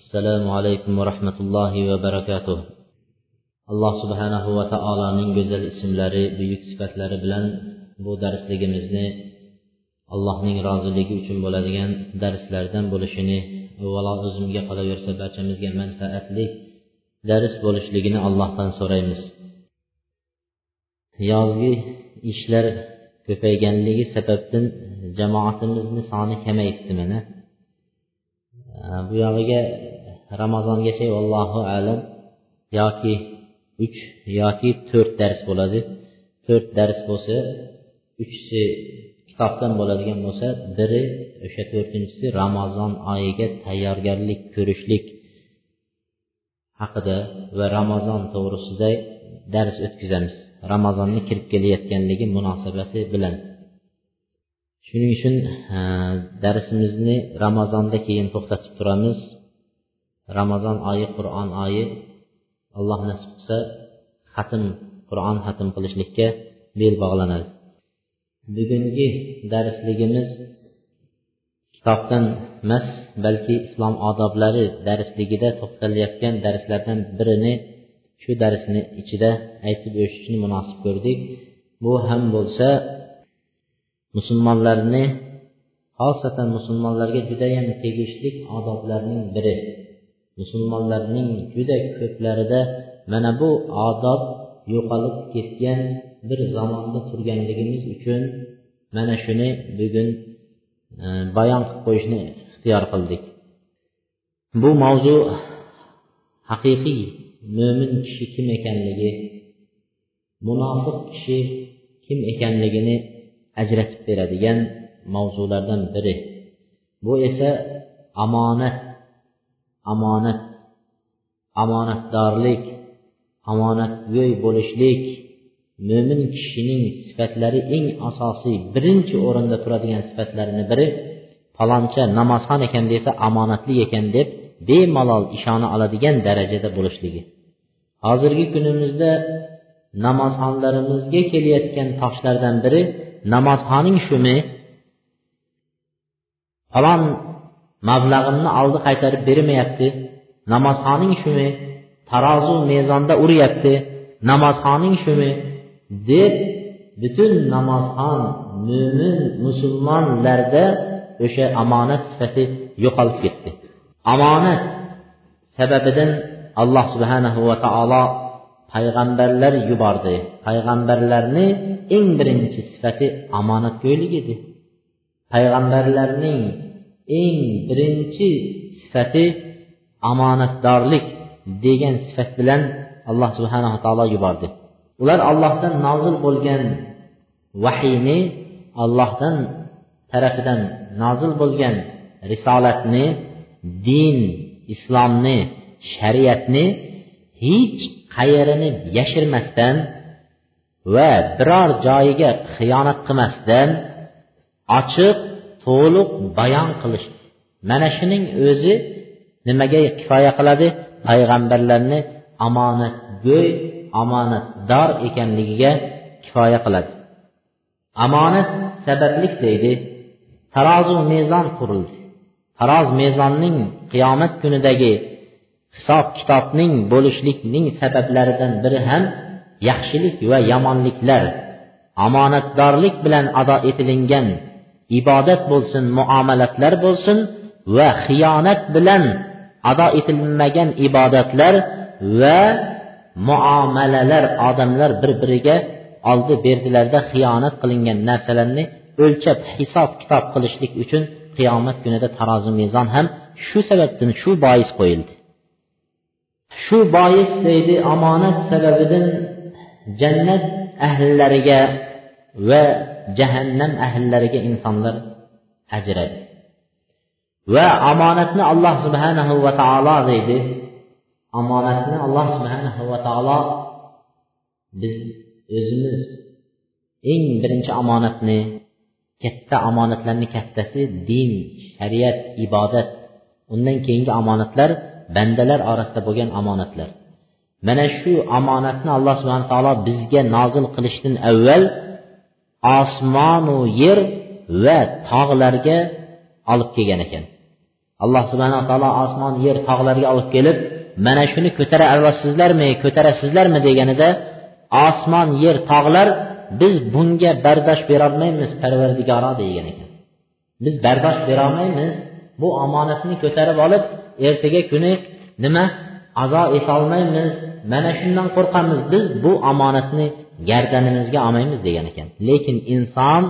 assalomu alaykum va rahmatullohi va barakatuh. Alloh subhanahu va taoloning go'zal ismlari buyuk sifatlari bilan bu darsligimizni allohning roziligi uchun bo'ladigan darslardan bo'lishini avvalo o'zimga qolaversa barchamizga manfaatli dars bo'lishligini allohdan so'raymiz. Yozgi ishlar ko'payganligi sababdan jamoatimizni soni kamayibdi mana Э, bu yog'iga ramazongacha allohu alam yoki uch yoki to'rt dars bo'ladi. To'rt dars bo'lsa uchisi kitobdan bo'ladigan bo'lsa biri o'sha to'rtinchisi ramazon oyiga tayyorgarlik ko'rishlik haqida va ramazon to'g'risida dars o'tkazamiz. Ramazonni kirib kelayotganligi munosabati bilan. Shuning uchun darsimizni ramazonda keyin to'xtatib turamiz. Ramazon oyi qur'on oyi. Alloh nasib qilsa xatm qur'on xatm qilishlikka bel bog'lanadi. Bugungi darsligimiz kitobdan emas balki islom odoblari darsligida to'xtalayotgan darslardan birini shu darsni ichida aytib o'tishni munosib ko'rdik. Bu ham bo'lsa musulmonlarni xosatan musulmonlarga judayam tegishli odoblarning biri. Musulmonlarning juda ko'plarida mana bu odob yo'qolib ketgan bir zamonda turganligimiz uchun mana shuni bugun e, bayon qilib qo'yishni ixtiyor qildik. Bu mavzu haqiqiy mo'min kishi kim ekanligi munofiq kishi kim ekanligini ajratib beradigan mavzulardan biri. Bu esa omonat omonat omonatdorlik omonatgo'y bo'lishlik mo'min kishining sifatlari eng asosiy birinchi o'rinda turadigan sifatlarini biri paloncha namozxon ekan desa omonatli ekan deb bemalol ishona oladigan darajada bo'lishligi. Hozirgi kunimizda namozxonlarimizga kelayotgan toshlardan biri namozxoning shumi falon mablag'imni oldi qaytarib bermayapti namozxoning shumi tarozu mezonda uryapti namozxoning shumi deb butun namozxon mo'min musulmonlarda o'sha omonat sifati yo'qolib ketdi. Omonat sababidan alloh subhanahu va taolo payg'ambarlar yubordi payg'ambarlarni eng birinchi sifati omonatgo'ylik edi payg'ambarlarning eng birinchi sifati omonatdorlik degan sifat bilan alloh subhanava taolo yubordi ular ollohdan nozil bo'lgan vahiyni ollohdan tarafidan nozil bo'lgan risolatni din islomni shariatni hech qayerini yashirmasdan va biror joyiga xiyonat qilmasdan ochiq to'liq bayon qilishdi mana shuning o'zi nimaga kifoya qiladi? Payg'ambarlarni omonatgo'y omonatdor ekanligiga kifoya qiladi. Omonat sabablik deydi. Tarozu mezon qurildi. Taroz mezonning qiyomat kunidagi hisob kitobning bo'lishlikning sabablaridan biri ham yaxshilik va yomonliklar. Omonatdorlik bilan ado etilingan ibodat bo'lsin muomalatlar bo'lsin va xiyonat bilan ado etilmagan ibodatlar va muomalalar odamlar bir biriga oldi berdilarda xiyonat qilingan narsalarni o'lchab hisob kitob qilishlik uchun qiyomat kunida tarozi mezon ham shu sababdan shu bois qo'yildi. Şu bayisseydi amanət səbəbinin cənnət əhlilləriga və cəhənnəm əhlilləriga insanlar əcr edir. Və amanətini Allah Subhanahu ve Taala deydi. Amanətini Allah Subhanahu ve Taala biz özümüz ən birinci amanətini katta amanətlərin kattasi din, şəriət, ibadət. Ondan keyingi amanətlər bandalar orasida bo'lgan omonatlar. Mana shu omonatni alloh subhana taolo bizga nozil qilishdan avval osmonu yer va tog'larga olib kelgan ekan. Alloh subhanaa taolo osmon yer tog'larga olib kelib mana shuni ko'tara olasizlarmi ko'tarasizlarmi? deganida osmon yer tog'lar biz bunga bardosh berolmaymiz parvardigoro degan ekan. Biz bardosh berolmaymiz bu omonatni ko'tarib olib ertaga kuni nima? Azo etolmaymiz mana shundan qo'rqamiz. Biz bu omonatni gardanimizga olmaymiz degan ekan. Lekin inson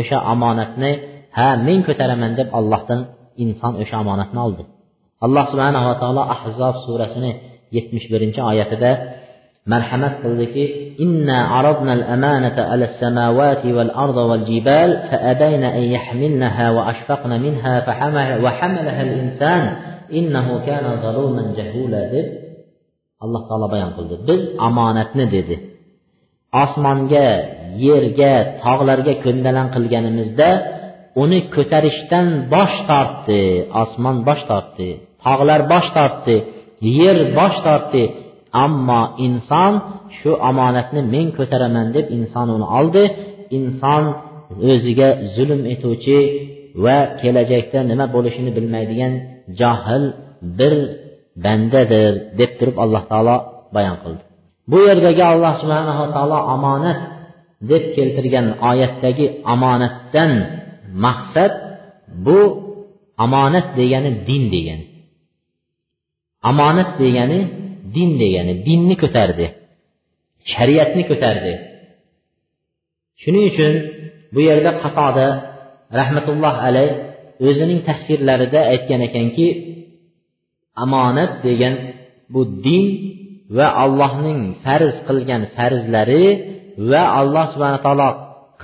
o'sha omonatni ha men ko'taraman deb ollohdan inson o'sha omonatni oldi. Alloh subhanava taolo ahzob surasini yetmish birinchi oyatida marhamat qildiki inna aradna al-amanata ala as-samawati wal-arda wal-jibal fa-abayna an yahmilnaha wa ashfaqna minha wa hamalaha innahu kana zaluman jahula deb alloh taolo bayon qildi biz omonatni dedi. Osmonga yerga tog'larga ko'ndalang qilganimizda uni ko'tarishdan bosh tortdi osmon bosh tortdi tog'lar bosh tortdi yer bosh tortdi ammo inson shu omonatni men ko'taraman deb inson uni oldi inson o'ziga zulm etuvchi va kelajakda nima bo'lishini bilmaydigan johil bir bandadir deb turib alloh taolo bayon qildi. Bu yerdagi alloh subhanava taolo omonat deb keltirgan oyatdagi omonatdan maqsad bu omonat degani din degani. Omonat degani din degani dinni ko'tardi shariatni ko'tardi. Shuning uchun bu yerda qatoda rahmatulloh alayh o'zining tafsirlarida aytgan ekanki omonat degan bu din va allohning farz qilgan farzlari va alloh subhana taolo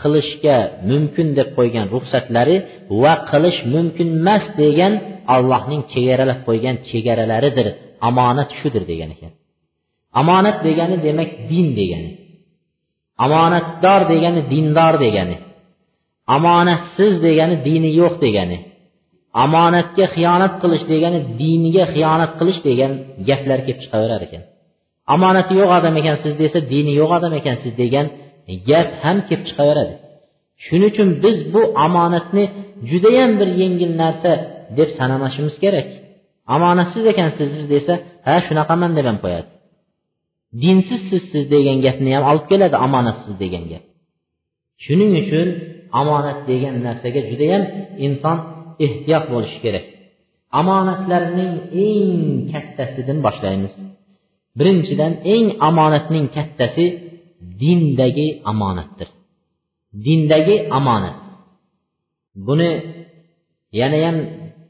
qilishga mumkin deb qo'ygan ruxsatlari va qilish mumkin emas degan allohning chegaralab qo'ygan chegaralaridir. Omonat shudir degan ekan. Omonat degani demak din degani. Omonatdor degani dindor degani. Omonatsiz degani dini yo'q degani. Omonatga xiyonat qilish degani diniga xiyonat qilish degan gaplar kelib chiqaverar ekan. Omonati yo'q odam ekansiz desa dini yo'q odam ekansiz degan gap ham kelib chiqaveradi shuning uchun biz bu omonatni judayam bir yengil narsa deb sanamashimiz kerak. Omonatsiz ekansiz desa ha shunaqaman deb ham qo'yadi. Dinsizsiz siz degan gapni ham olib keladi omonatsiz degan gap. Shuning uchun omonat degan narsaga judayam inson ehtiyot bo'lishi kerak. Omonatlarning eng kattasidan boshlaymiz. Birinchidan eng omonatning kattasi dindagi omonatdir. Dindagi omonat. Buni yanayam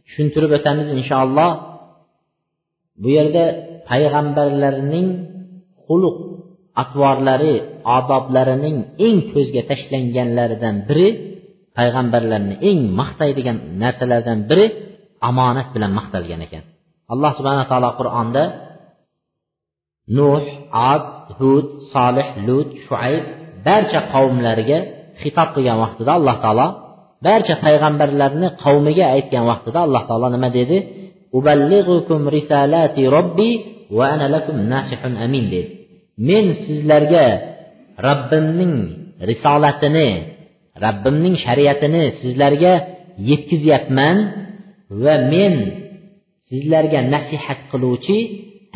tushuntirib o'tamiz inshaalloh. Bu yerda payg'ambarlarning xulq atvorlari odoblarining eng ko'zga tashlanganlaridan biri payg'ambarlarni eng maqtaydigan narsalardan biri omonat bilan maqtalgan ekan. Alloh subhana taolo qur'onda nuh ad hud solih lut shuayb barcha qavmlariga xitob qilgan vaqtida alloh taolo barcha payg'ambarlarni qavmiga aytgan vaqtida alloh taolo nima dedi? Risalati robbi va ana lakum nasihun amin dedi. Men sizlarga robbimning risolatini robbimning shariatini sizlarga yetkazyapman va men sizlarga nasihat qiluvchi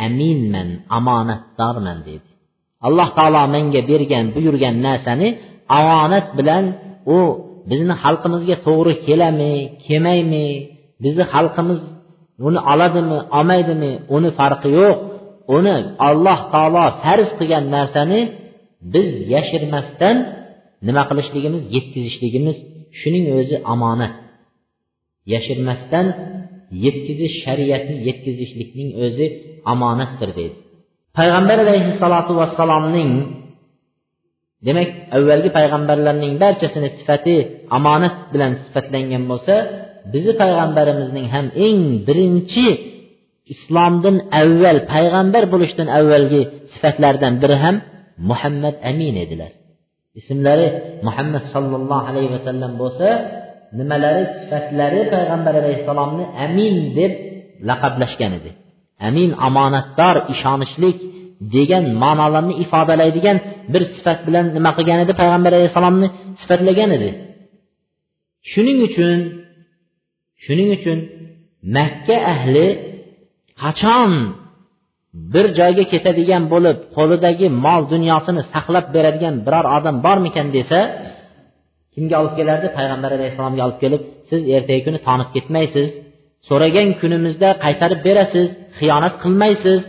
aminman omonatdorman dedi. Alloh taolo menga bergan buyurgan narsani omonat bilan u bizni xalqimizga to'g'ri kelami kelmaymi bizni xalqimiz uni oladimi olmaydimi uni farqi yo'q. Uni alloh taolo farz qilgan narsani biz yashirmasdan nima qilishligimiz yetkazishligimiz shuning o'zi omonat. Yashirmasdan yetkazish shariatni yetkazishlikning o'zi omonatdir deydi. Payg'ambar alayhissalotu vassalomning demak avvalgi payg'ambarlarning barchasini sifati omonat bilan sifatlangan bo'lsa bizni payg'ambarimizning ham eng birinchi islomdan avval payg'ambar bo'lishdan avvalgi sifatlaridan biri ham muhammad amin edilar. Ismlari muhammad sollallohu alayhi vasallam bo'lsa nimalari sifatlari payg'ambar alayhissalomni amin deb laqablashgan edi. Amin omonatdor ishonishlik degan ma'nolarni ifodalaydigan bir sifat bilan nima qilgan edi? Payg'ambar alayhissalomni sifatlagan edi. Shuning uchun shuning uchun makka ahli qachon bir joyga ketadigan bo'lib qo'lidagi mol dunyosini saqlab beradigan biror odam bormikan desa kimga olib kelardi? Payg'ambar alayhissalomga olib kelib siz ertagi kuni tonib ketmaysiz. So'ragan kunimizda qaytarib berasiz xiyonat qilmaysiz.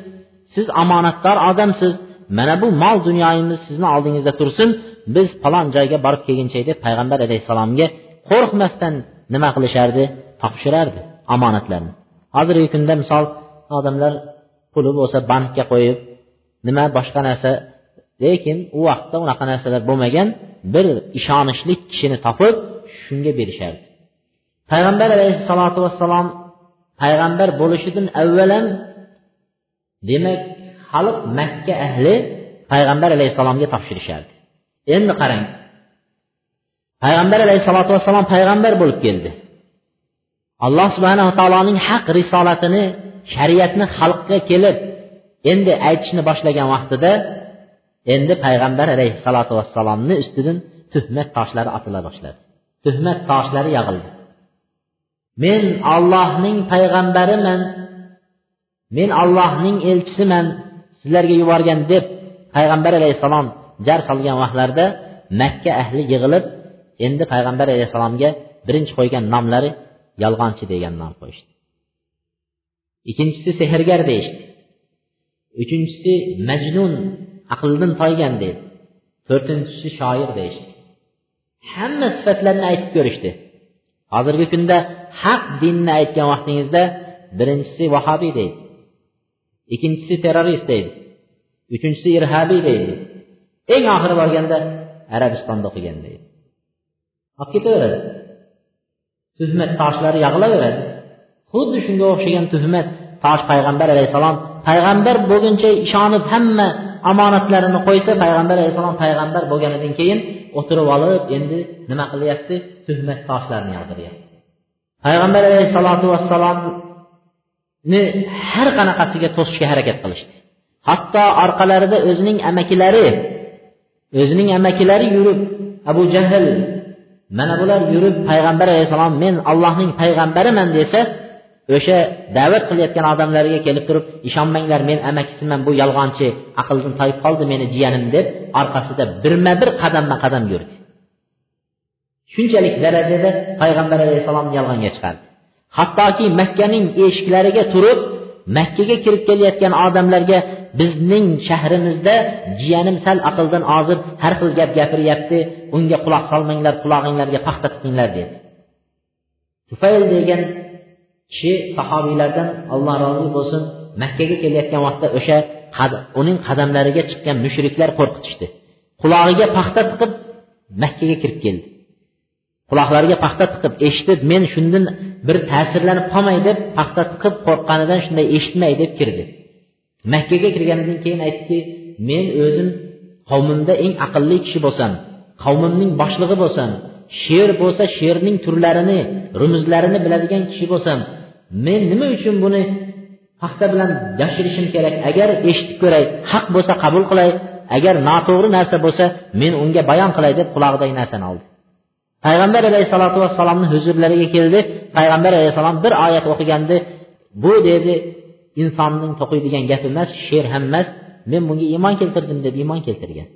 Siz omonatdor odamsiz. Mana bu mol dunyoyimiz sizni oldingizda tursin biz falon joyga borib kelguncha deb payg'ambar alayhissalomga qo'rqmasdan nima qilishardi? Topshirardi omonatlarni. Hozirgi kunda misol odamlar puli bo'lsa bankka qo'yib nima boshqa narsa lekin u vaqtda unaqa narsalar bo'lmagan bir ishonchli kishini topib shunga berishardi. Payg'ambar alayhissalotu vassalom payg'ambar bo'lishidan avval ham demak xalq makka ahli payg'ambar alayhissalomga topshirishardi. Endi qarang payg'ambar alayhissalotu vassalom payg'ambar bo'lib keldi. Alloh subhanava taoloning haq risolatini shariatni xalqqa kelib endi aytishni boshlagan vaqtida endi payg'ambar alayhissalotu vassalomni ustidan tuhmat toshlari otila boshladi. Tuhmat toshlari yog'ildi. Men ollohning payg'ambariman men ollohning elchisiman sizlarga yuborgan deb payg'ambar alayhissalom jar solgan vaqtlarida makka ahli yig'ilib endi payg'ambar alayhissalomga birinchi qo'ygan nomlari yolg'onchi degan nom qo'yishdi. Ikkinchisi sehrgar deyishdi. Uchinchisi majnun aqldan toygan deydi. To'rtinchisi shoir deyishdi. Hamma sifatlarni aytib ko'rishdi. Hozirgi kunda haq dinni aytgan vaqtingizda birinchisi vahobiy deydi. Ikkinchisi terrorist deydi. Uchinchisi irhabiy deydi. Eng oxiri borganda arabistonda o'qigan deydi. Olib ketaveradi. Tuhmat toshlari yog'ilaveradi. Xuddi shunga o'xshagan tuhmat tosh payg'ambar alayhissalom payg'ambar bo'lguncha ishonib hamma omonatlarini qo'ysa payg'ambar alayhissalom payg'ambar bo'lganidan keyin o'tirib olib endi nima qilyapti? Tuhmat toshlarni yog'diryapti payg'ambar alayhissalotu vassalomni har qanaqasiga to'sishga harakat qilishdi. Hatto orqalarida o'zining amakilari o'zining amakilari yurib abu jahl mana bular yurib payg'ambar alayhissalom men allohning payg'ambariman desa o'sha da'vat qilayotgan odamlarga kelib turib ishonmanglar men amakisiman bu yolg'onchi aqldan toyib qoldi meni jiyanim deb orqasida birma bir qadamma qadam yurdi shunchalik darajada payg'ambar alayhissalomni yolg'onga chiqardi. Hattoki makkaning eshiklariga turib makkaga kirib kelayotgan odamlarga bizning shahrimizda jiyanim sal aqldan ozib har xil gap gapiryapti unga quloq solmanglar qulog'inglarga paxta tiqinglar dedi. Tufayl degan kishi sahobiylardan alloh rozi bo'lsin makkaga kelayotgan vaqtda o'sha uning qadamlariga chiqqan mushriklar qo'rqitishdi. Qulog'iga paxta tiqib makkaga kirib keldi. Quloqlariga paxta tiqib eshitib men shundan bir ta'sirlanib qolmay deb paxta tiqib qo'rqqanidan shunday eshitmay deb kirdi. Makkaga kirganidan keyin aytdiki men o'zim qavmimda eng aqlli kishi bo'lsam qavmimning boshlig'i bo'lsam she'r bo'lsa she'rning turlarini rumuzlarini biladigan kishi bo'lsam men nima uchun buni paxta bilan yashirishim kerak? Agar eshitib ko'ray haq bo'lsa qabul qilay agar noto'g'ri narsa bo'lsa men unga bayon qilay deb qulog'idagi narsani oldi. Payg'ambar alayhissalotu vassalomni huzurlariga keldi. Payg'ambar alayhissalom bir oyat o'qigandi. Bu dedi insonning to'qiydigan gapi emas she'r ham emas. Men bunga iymon keltirdim deb iymon keltirgan.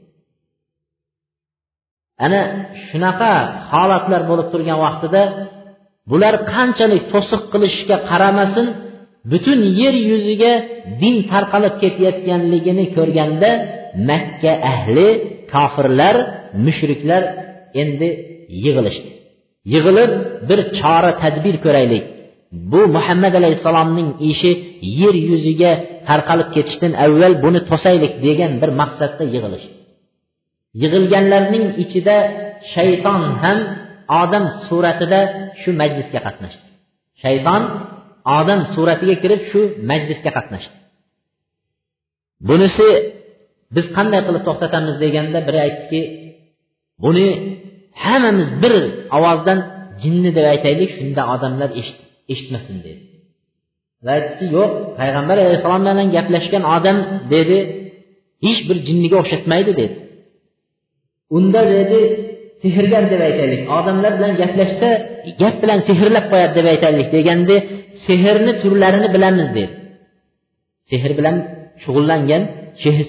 Ana shunaqa holatlar bo'lib turgan vaqtida bular qanchalik to'siq qilishga qaramasin butun yer yuziga din tarqalib ketayotganligini ko'rganda makka ahli kofirlar mushriklar endi yig'ilishdi. Yig'ilib bir chora tadbir ko'raylik. Bu muhammad alayhissalomning ishi yer yuziga tarqalib ketishdan avval buni to'saylik degan bir maqsadda yig'ilishdi. Yig'ilganlarning ichida shayton ham odam suratida shu majlisga qatnashdi. Shayton odam suratiga kirib shu majlisga qatnashdi. Bunisi biz qanday qilib to'xtatamiz deganda biri aytdiki buni hammamiz bir ovozdan jinni deb aytaylik shunda odamlar eshitmasin dedi. Va aytdiki yo'q payg'ambar alayhissalom bilan gaplashgan odam dedi hech bir jinniga o'xshatmaydi dedi. Unda dedi sehrgar deb aytaylik. Odamlar bilan gaplashsa gap bilan sehrlab qo'yadi deb aytaylik deganda sehrni turlarini bilamiz dedi sehr bilan shug'ullangan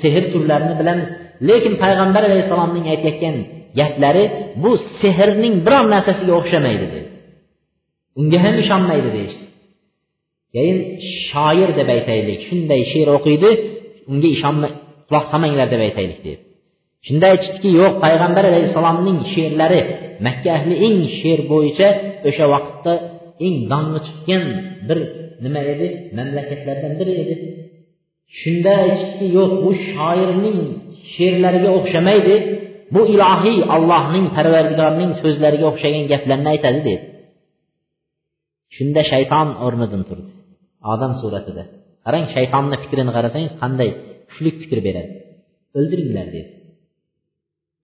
sehr turlarini bilamiz. Lekin payg'ambar alayhissalomning aytayotgan gaplari bu sehrning biron narsasiga o'xshamaydi dedi unga ham ishonmaydi deyishdi. Keyin shoir deb aytaylik. Shunday she'r o'qiydi unga ishonma quloq solmanglar deb aytaylik dedi shunda aytishdiki yo'q payg'ambar alayhissalomning she'rlari makka ahli eng she'r bo'yicha o'sha vaqtda eng dongi chiqqan bir nima edi? Mamlakatlardan biri edi. Shunda aytishdiki yo'q bu shoirning she'rlariga o'xshamaydi. Bu ilohiy allohning parvardigorning so'zlariga o'xshagan gaplarni aytadi dedi. Shunda shayton o'rnidan turdi. Odam suratida. Qarang shaytonni fikrini qarasang qanday kuchli fikr beradi. O'ldiringlar dedi.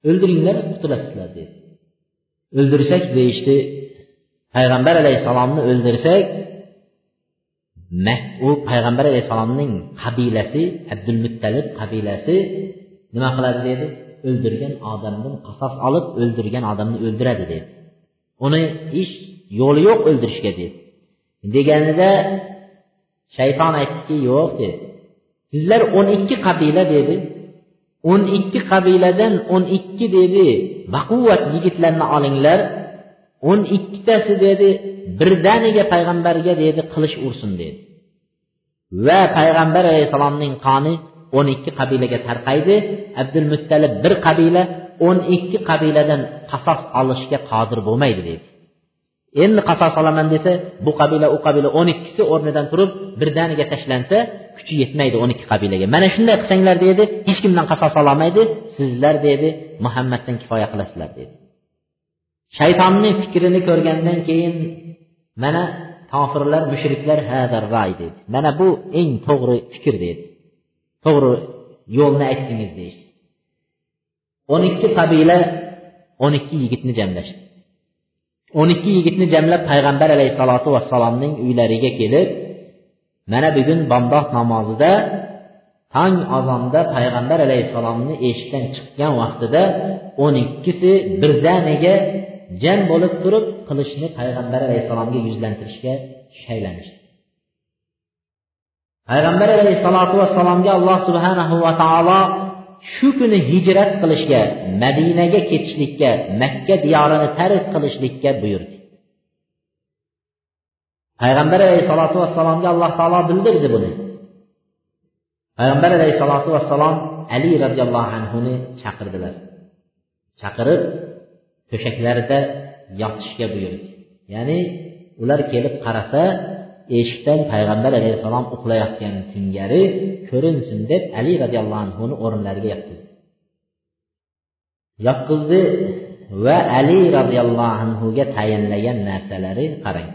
O'ldiringlar qutulasizlar dedi. O'ldirsak deyishdi. Payg'ambar alayhissalomni o'ldirsak u payg'ambar alayhissalomning qabilasi abdul muttalib qabilasi nima qiladi dedi? O'ldirgan odamdan qasos olib o'ldirgan odamni o'ldiradi dedi. Uni ish yo'li yo'q o'ldirishga dedi. Deganida shayton aytdiki yo'q dedi. Sizlar o'n ikki qabila dedi o'n ikki qabiladan o'n ikki dedi baquvvat yigitlarni olinglar o'n ikkitasi dedi birdaniga payg'ambarga dedi qilich ursin dedi. Va payg'ambar alayhissalomning qoni o'n ikki qabilaga tarqaydi. Abdul muttalib bir qabila o'n ikki qabiladan qasos olishga qodir bo'lmaydi dedi. Endi qasos olaman desa bu qabila u qabila o'n ikkisi o'rnidan turib birdaniga tashlansa kuchi yetmaydi o'n ikki qabilaga. Mana shunday qilsanglar dedi hech kimdan qasos ololmaydi sizlar dedi muhammaddan kifoya qilasizlar dedi. Shaytonni fikrini ko'rgandan keyin mana kofirlar mushriklar ray dedi. Mana bu eng to'g'ri fikr dedi. To'g'ri yo'lni aytdingiz deyishdi. O'n ikki qabila o'n ikki yigitni jamlashdi. O'n ikki yigitni jamlab payg'ambar alayhissalotu vassalomning uylariga kelib mana bugun bomdod namozida tong azonda payg'ambar alayhissalomni eshikdan chiqqan vaqtida o'n ikkisi birdaniga jam bo'lib turib qilichni payg'ambar alayhissalomga yuzlantirishga shaylanishdi. Payg'ambar alayhissalotu vassalomga alloh subhanahu va taolo shu kuni hijrat qilishga madinaga ketishlikka makka diyorini tark qilishlikka buyurdi. Payg'ambar alayhissalotu vassalomga alloh taolo bildirdi buni. Payg'ambar alayhissalotu vassalom ali roziyallohu anhuni chaqirdilar. Chaqirib to'shaklarida yotishga buyurdi. Ya'ni ular kelib qarasa eshikdan payg'ambar alayhissalom uxlayotgan singari ko'rinsin deb ali roziyallohu anhuni o'rinlariga yotqizdi. Yotqizdi va ali roziyallohu anhuga tayinlagan narsalari qarang.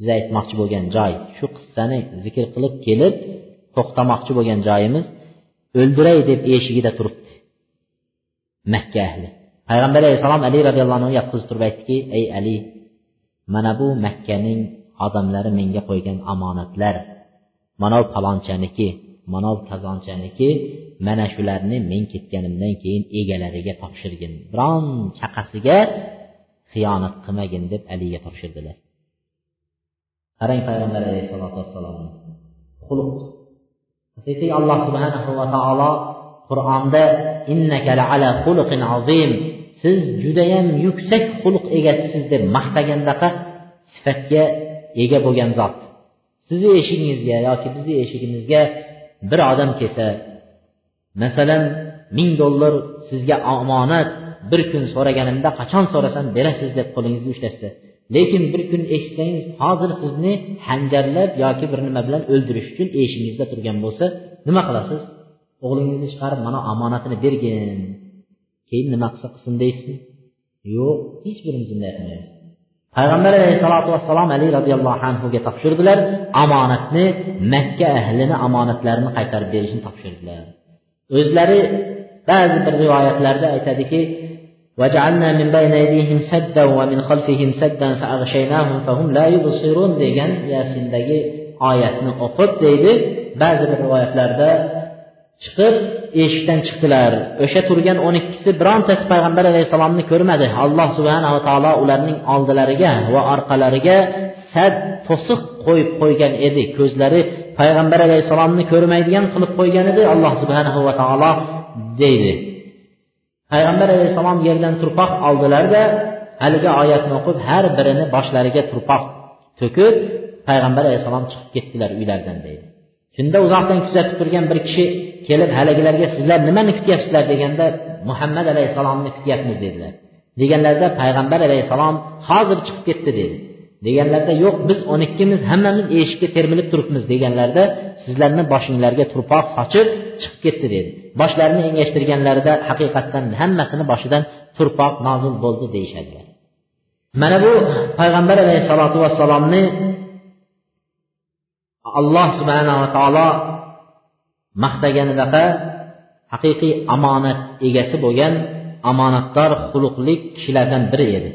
Biz aytmoqchi bo'lgan joy shu qissani zikr qilib kelib to'xtamoqchi bo'lgan joyimiz o'ldiray deb eshigida turibdi. Makka ahli. Payg'ambar alayhissalom ali roziyallohu anhu yotqizib turib aytdiki ey ali mana bu makkaning odamlari menga qo'ygan omonatlar. Manov palonchaniki manov kazonchaniki mana shularni men ketganimdan keyin egalariga topshirgin. Biron chaqasiga xiyonat qilmagin deb aliga topshirdilar. Qarang payg'ambar alayhissalotu vassalomni. Xulq haqiqiy alloh subhanahu va taolo qur'onda innaka ala xuluqin azim. Siz judayam yuksak xulq egasisiz deb maqtagandaqa sifatga ega bo'lgan zot. Sizni eshigingizga yoki bizni eshigimizga bir odam kelsa masalan ming dollar sizga omonat bir kun so'raganimda qachon so'rasam berasiz deb qo'lingizni ushlashsa lekin bir kun eshitsangiz hozir sizni hanjarlab yoki bir nima bilan o'ldirish uchun eshigingizda turgan bo'lsa nima qilasiz? O'g'lingizni chiqarib mana omonatini bergin. Keyin nima qilsa qilsin deysizmi yo'q hech birimiz bunday qilmaymiz. Payg'ambar alayhissalotu vassalom ali roziyallohu anhuga topshirdilar omonatni makka ahlini omonatlarini qaytarib berishni topshirdilar. O'zlari ba'zi bir rivoyatlarda aytadiki وجعلنا من بين أيديهم سدا ومن خلفهم سدا فأغشيناهم فهم لا يبصرون degan yasindagi oyatni o'qib deydi ba'zi bir rivoyatlarda chiqib eshikdan chiqdilar o'sha turgan o'n ikkisi birontasi payg'ambar alayhissalomni ko'rmadi alloh subhanava taolo ularning oldilariga va orqalariga sad to'siq qo'yib qo'ygan edi ko'zlari payg'ambar alayhissalomni ko'rmaydigan qilib qo'ygan edi alloh subhanahu va taolo deydi Peyğəmbər əleyhissalam yerdən torpaq aldılar və haligi ayətini oxub hər birini başlarına torpaq töküb Peyğəmbər əleyhissalam çıxıb getdilər uylardan deyir. Shunda uzoqdan kuzatib turgan bir kishi kelib haligilarga sizlar nimani kutyapsizlar deganda Muhammad alayhissalomni kutyapmiz dedilar. Deganlarida Payg'ambar alayhissalom hozir chiqib ketdi dedi. Deganlarida yo'q biz o'n ikkimiz hammamiz eshikka termilib turibmiz deganlarida sizlarni boshinglarga turpoq sochib chiqib ketdi dedi. Boshlarini engashtirganlarida haqiqatdan hammasini boshidan turpoq nozil bo'ldi deyishadilar mana bu payg'ambar alayhissalotu vassalomni alloh subhanava taolo maqtaganidaqa haqiqiy omonat egasi bo'lgan omonatdor xuluqli kishilardan biri edi.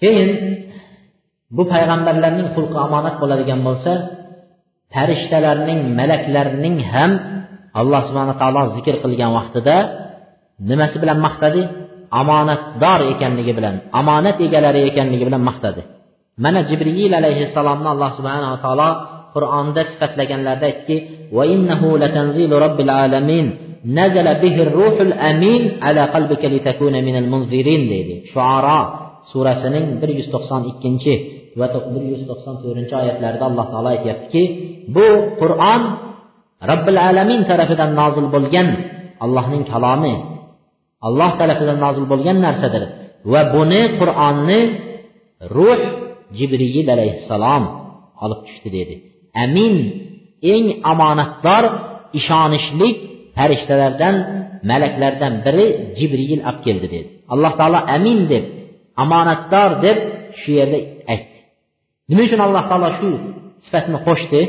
Keyin bu payg'ambarlarning xulqi omonat bo'ladigan bo'lsa farishtalarning malaklarning ham alloh subhana taolo zikr qilgan vaqtida nimasi bilan maqtadi omonatdor ekanligi bilan omonat egalari ekanligi bilan maqtadi mana jibril alayhissalomni alloh subhanava taolo qur'onda sifatlaganlarida aytdiki نزل به الروح الأمين على قلبك لتكون من المنذرين deydi shuaro surəsinin 192-ci və 194-cü ayətlərdə Allah Taala aytdı bu Qur'an Rəbbül Aləmin tərəfindən nazil bo'lgan Allahning kalomi Allah tərəfindən nazil bo'lgan narsadir va buni Qur'onni ruh Jibril alayhissalom olib tushdi dedi. Amin. Eng omonatdor ishonishlik farishtalardan malaklardan biri jibril olib keldi dedi. Alloh taolo amin deb omonatdor deb yerda aytdi nima uchun alloh taolo shu sifatni qo'shdi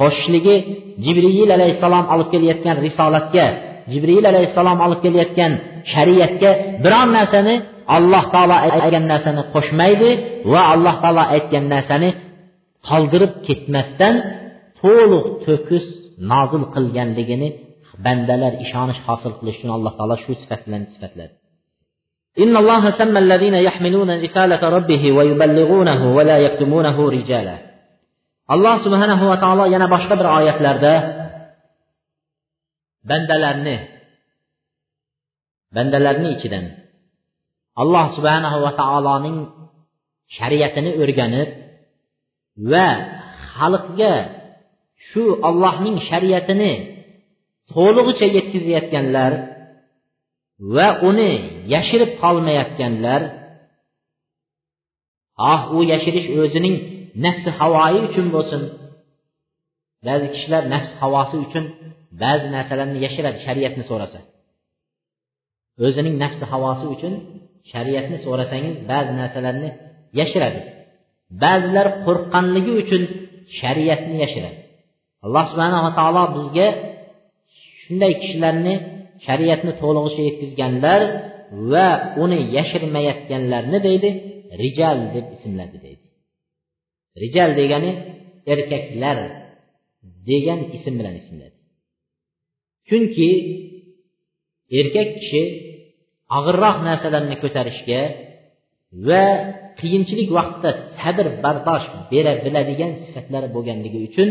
qo'shishligi jibril alayhissalom olib kelayotgan risolatga jibril alayhissalom olib kelayotgan shariatga biron narsani alloh taolo aytgan narsani qo'shmaydi va alloh taolo aytgan narsani qoldirib ketmasdan to'liq to'kis nozil qilganligini bandalar ishonish hosil qilish uchun alloh taolo shu sifat bilan sifatladi إن الله سمى الذين يحملون رسالة ربه ويبلغونه ولا يكتمونه رجالا alloh subhanahu va taolo yana boshqa bir oyatlarda bandalarni bandalarni ichidan alloh subhanahu va taoloning shariatini o'rganib va xalqga shu ollohning shariatini to'lig'icha yetkazayotganlar va uni yashirib qolmayotganlar ah u yashirish o'zining nafsi havoyi uchun bo'lsin. Ba'zi kishilar nafs havosi uchun ba'zi narsalarni yashiradi shariatni so'rasa. O'zining nafsi havosi uchun shariatni so'rasangiz ba'zi narsalarni yashiradi. Ba'zilar qo'rqqanligi uchun shariatni yashiradi. Alloh subhanava taolo bizga shunday kishilarni shariatni to'lig'icha yetkazganlar va uni yashirmayotganlarni deydi rijal deb ismladi deydi. Rijal degani erkaklar degan ism bilan ismladi. Chunki erkak kishi og'irroq narsalarni ko'tarishga va qiyinchilik vaqtida sabr bardosh bera biladigan sifatlari bo'lganligi uchun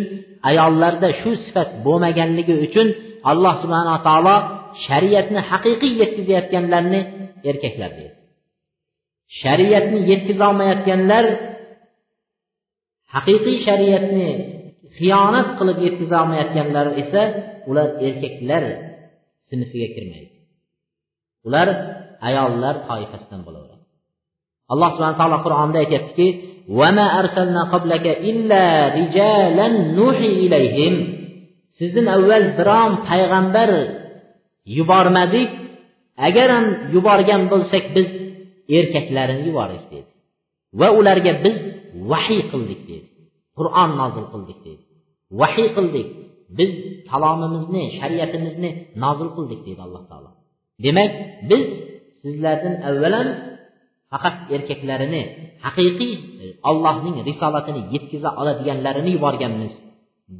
ayollarda shu sifat bo'lmaganligi uchun alloh subhanaa taolo shariatni haqiqiy yetkazayotganlarni erkaklar deydi. Shariatni yetkazolmayotganlar haqiqiy shariatni xiyonat qilib yetkazolmayotganlar esa ular erkaklar sinfiga kirmaydi. Ular ayollar toifasidan bo'laveradi. Alloh subhana taolo qur'onda aytyaptiki sizdan avval biron payg'ambar yubormadik. Agaram yuborgan bo'lsak biz erkaklarini yubordik dedi. Va ularga biz vahiy qildik dedi. Qur'on nozil qildik dedi. Vahiy qildik. Biz kalomimizni shariatimizni nozil qildik deydi alloh taolo. Demak biz sizlardan avvalan faqat erkaklarini haqiqiy e, ollohning risolatini yetkaza oladiganlarini yuborganmiz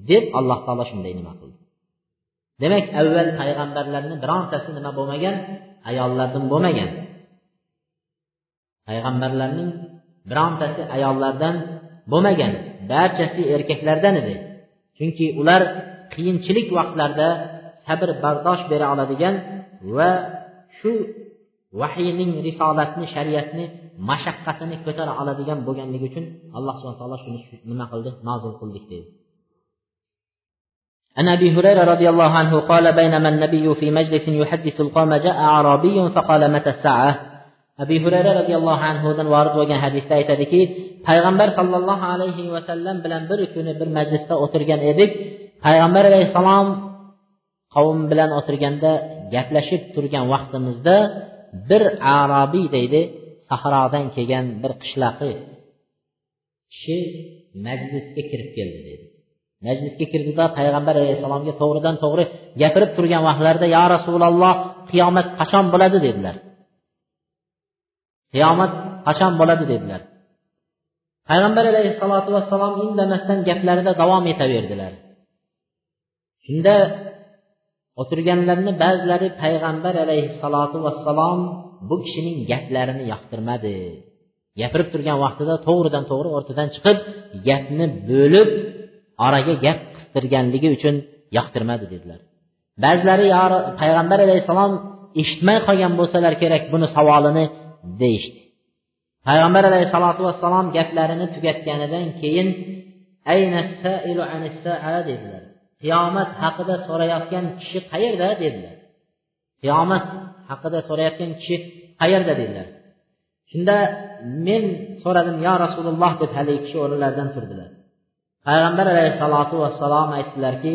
deb alloh taolo shunday nima qildi. Demak avval payg'ambarlarni birontasi nima bo'lmagan? Ayollardan bo'lmagan. Payg'ambarlarning birontasi ayollardan bo'lmagan. Barchasi erkaklardan edi. Chunki ular qiyinchilik vaqtlarda sabr bardosh bera oladigan va shu vahiyning risolatni shariatni mashaqqatini ko'tara oladigan bo'lganligi uchun alloh subhana taolo shuni nima qildi? Nozil qildik deydi عن ابي هريره رضي الله عنه قال بينما النبي في مجلس يحدث القوم جاء اعرابي فقال متى الساعه abi hurayra roziyallohu anhudan vorid bo'lgan hadisda aytadiki payg'ambar sollallohu alayhi vasallam bilan bir kuni bir majlisda o'tirgan edik payg'ambar alayhissalom qavm bilan o'tirganda gaplashib turgan vaqtimizda bir arobiy deydi sahrodan kelgan bir qishloqi kishi majlisga kirib keldi deydi majlisga kirdida payg'ambar alayhissalomga to'g'ridan to'g'ri gapirib turgan vaqtlarida yo rasululloh qiyomat qachon bo'ladi? dedilar. Qiyomat qachon bo'ladi? dedilar. Payg'ambar alayhissalotu vassalom indamasdan gaplarida davom etaverdilar. Shunda o'tirganlarni ba'zilari payg'ambar alayhissalotu vassalom bu kishining gaplarini yoqtirmadi. Gapirib turgan vaqtida to'g'ridan to'g'ri o'rtadan chiqib gapni bo'lib oraga gap qistirganligi uchun yoqtirmadi dedilar. Ba'zilari payg'ambar alayhissalom eshitmay qolgan bo'lsalar kerak buni savolini deyishdi. Payg'ambar alayhissalotu vassalom gaplarini tugatganidan keyin dedilar. Qiyomat haqida so'rayotgan kishi qayerda? dedilar. Qiyomat haqida so'rayotgan kishi qayerda? dedilar. Shunda men so'radim yo rasululloh deb haligi kishi o'rinlaridan turdilar. Payg'ambar alayhissalotu vassalom aytdilarki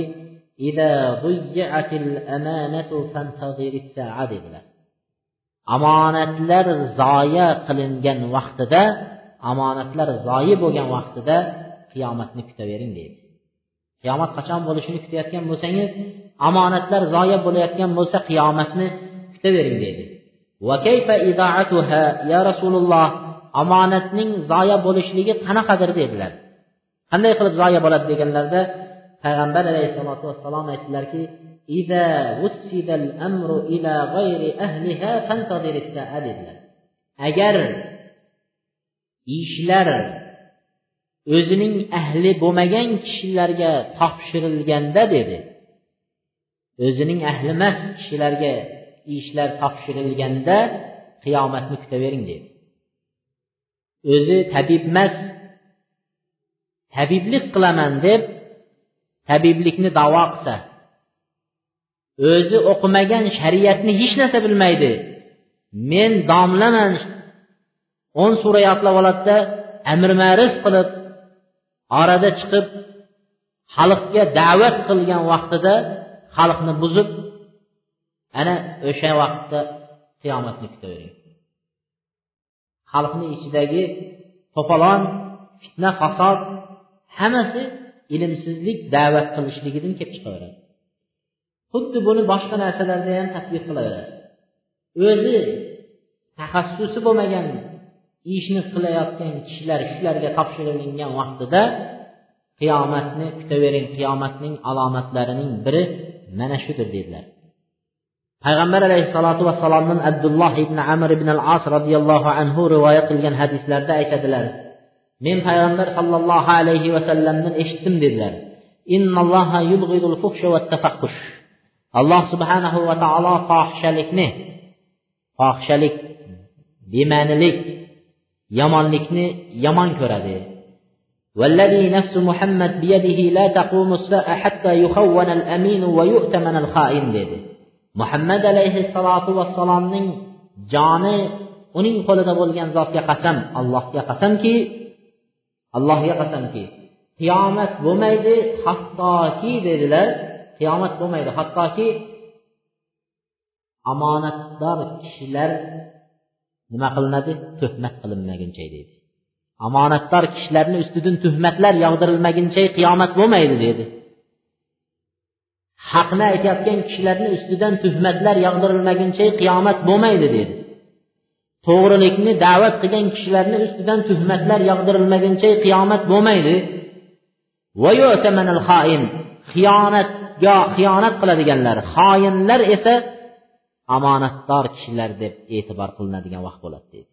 dedilar. Omonatlar zoya qilingan vaqtida omonatlar zoyi bo'lgan vaqtida qiyomatni kutavering deydi. Qiyomat qachon bo'lishini kutayotgan bo'lsangiz omonatlar zoya bo'layotgan bo'lsa qiyomatni kutavering deydi. Ya rasululloh omonatning zoya bo'lishligi qanaqadir dedilar. Qanday qilib zoya bo'ladi deganlarida payg'ambar alayhissalotu vassalom aytdilarki agar ishlar o'zining ahli bo'lmagan kishilarga topshirilganda dedi o'zining ahli emas kishilarga ishlar topshirilganda qiyomatni kutavering dedi. O'zi tabib emas tabiblik qilaman deb tabiblikni davo qilsa o'zi o'qimagan shariatni hech narsa bilmaydi. Men domlaman. O'n sura yodlab oladida amr ma'ruf qilib orada chiqib xalqga da'vat qilgan vaqtida xalqni buzib ana o'sha vaqtda qiyomatni kutavering. Xalqni ichidagi to'polon fitna fasod hammasi ilmsizlik da'vat qilishligidan kelib chiqaveradi. Xuddi buni boshqa narsalarda ham tadbiq qilaveradi. O'zi taxassusi bo'lmagan ishni qilayotgan kishilar shularga topshirilgan vaqtida qiyomatni kutavering qiyomatning alomatlarining biri mana shudir dedilar. Payg'ambar alayhissalotu vassalomdan abdulloh ibn amr ibn al as roziyallohu anhu rivoyat qilgan hadislarda aytadilar men payg'ambar sollallohu alayhi vasallamdan eshitdim dedilar alloh subhanahu va taolo fohishalikni fohishalik bema'nilik yomonlikni yomon ko'radi والذي نفس محمد بيده لا تقوم الساعة حتى يخون الأمين ويؤتمن الخائن dedi muhammad alayhissalotu vassalomning joni uning qo'lida bo'lgan zotga qasam allohga qasamki allohga qasamki qiyomat bo'lmaydi hattoki dedilar qiyomat bo'lmaydi hattoki omonatdor kishilar nima qilinadi? Tuhmat qilinmaguncha deydi. Omonatdor kishilarni ustidan tuhmatlar yog'dirilmaguncha qiyomat bo'lmaydi dedi haqni aytayotgan kishilarni ustidan tuhmatlar yog'dirilmaguncha qiyomat bo'lmaydi dedi to'g'rilikni da'vat qilgan kishilarni ustidan tuhmatlar yog'dirilmaguncha qiyomat bo'lmaydi. Xiyonatga xiyonat qiladiganlar. Xoinlar esa omonatdor kishilar deb e'tibor qilinadigan vaqt bo'ladi deydi.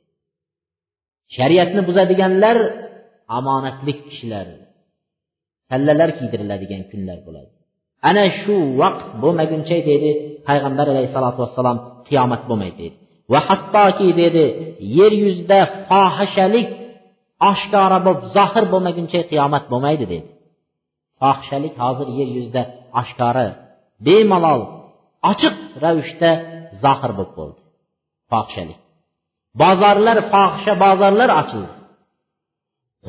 Shariatni buzadiganlar omonatlik kishilar sallalar kiydiriladigan kunlar bo'ladi. Ana shu vaqt bo'lmaguncha deydi payg'ambar alayhissalotu vassalom qiyomat bo'lmaydi deydi. Va hattoki dedi yer yuzida fohishalik oshkora bo'lib zohir bo'lmaguncha qiyomat bo'lmaydi dedi. Fohishalik hozir yer yuzida oshkora bemalol ochiq ravishda zohir bo'lib bo'ldi fohishalik bozorlar fohisha bozorlar ochildi.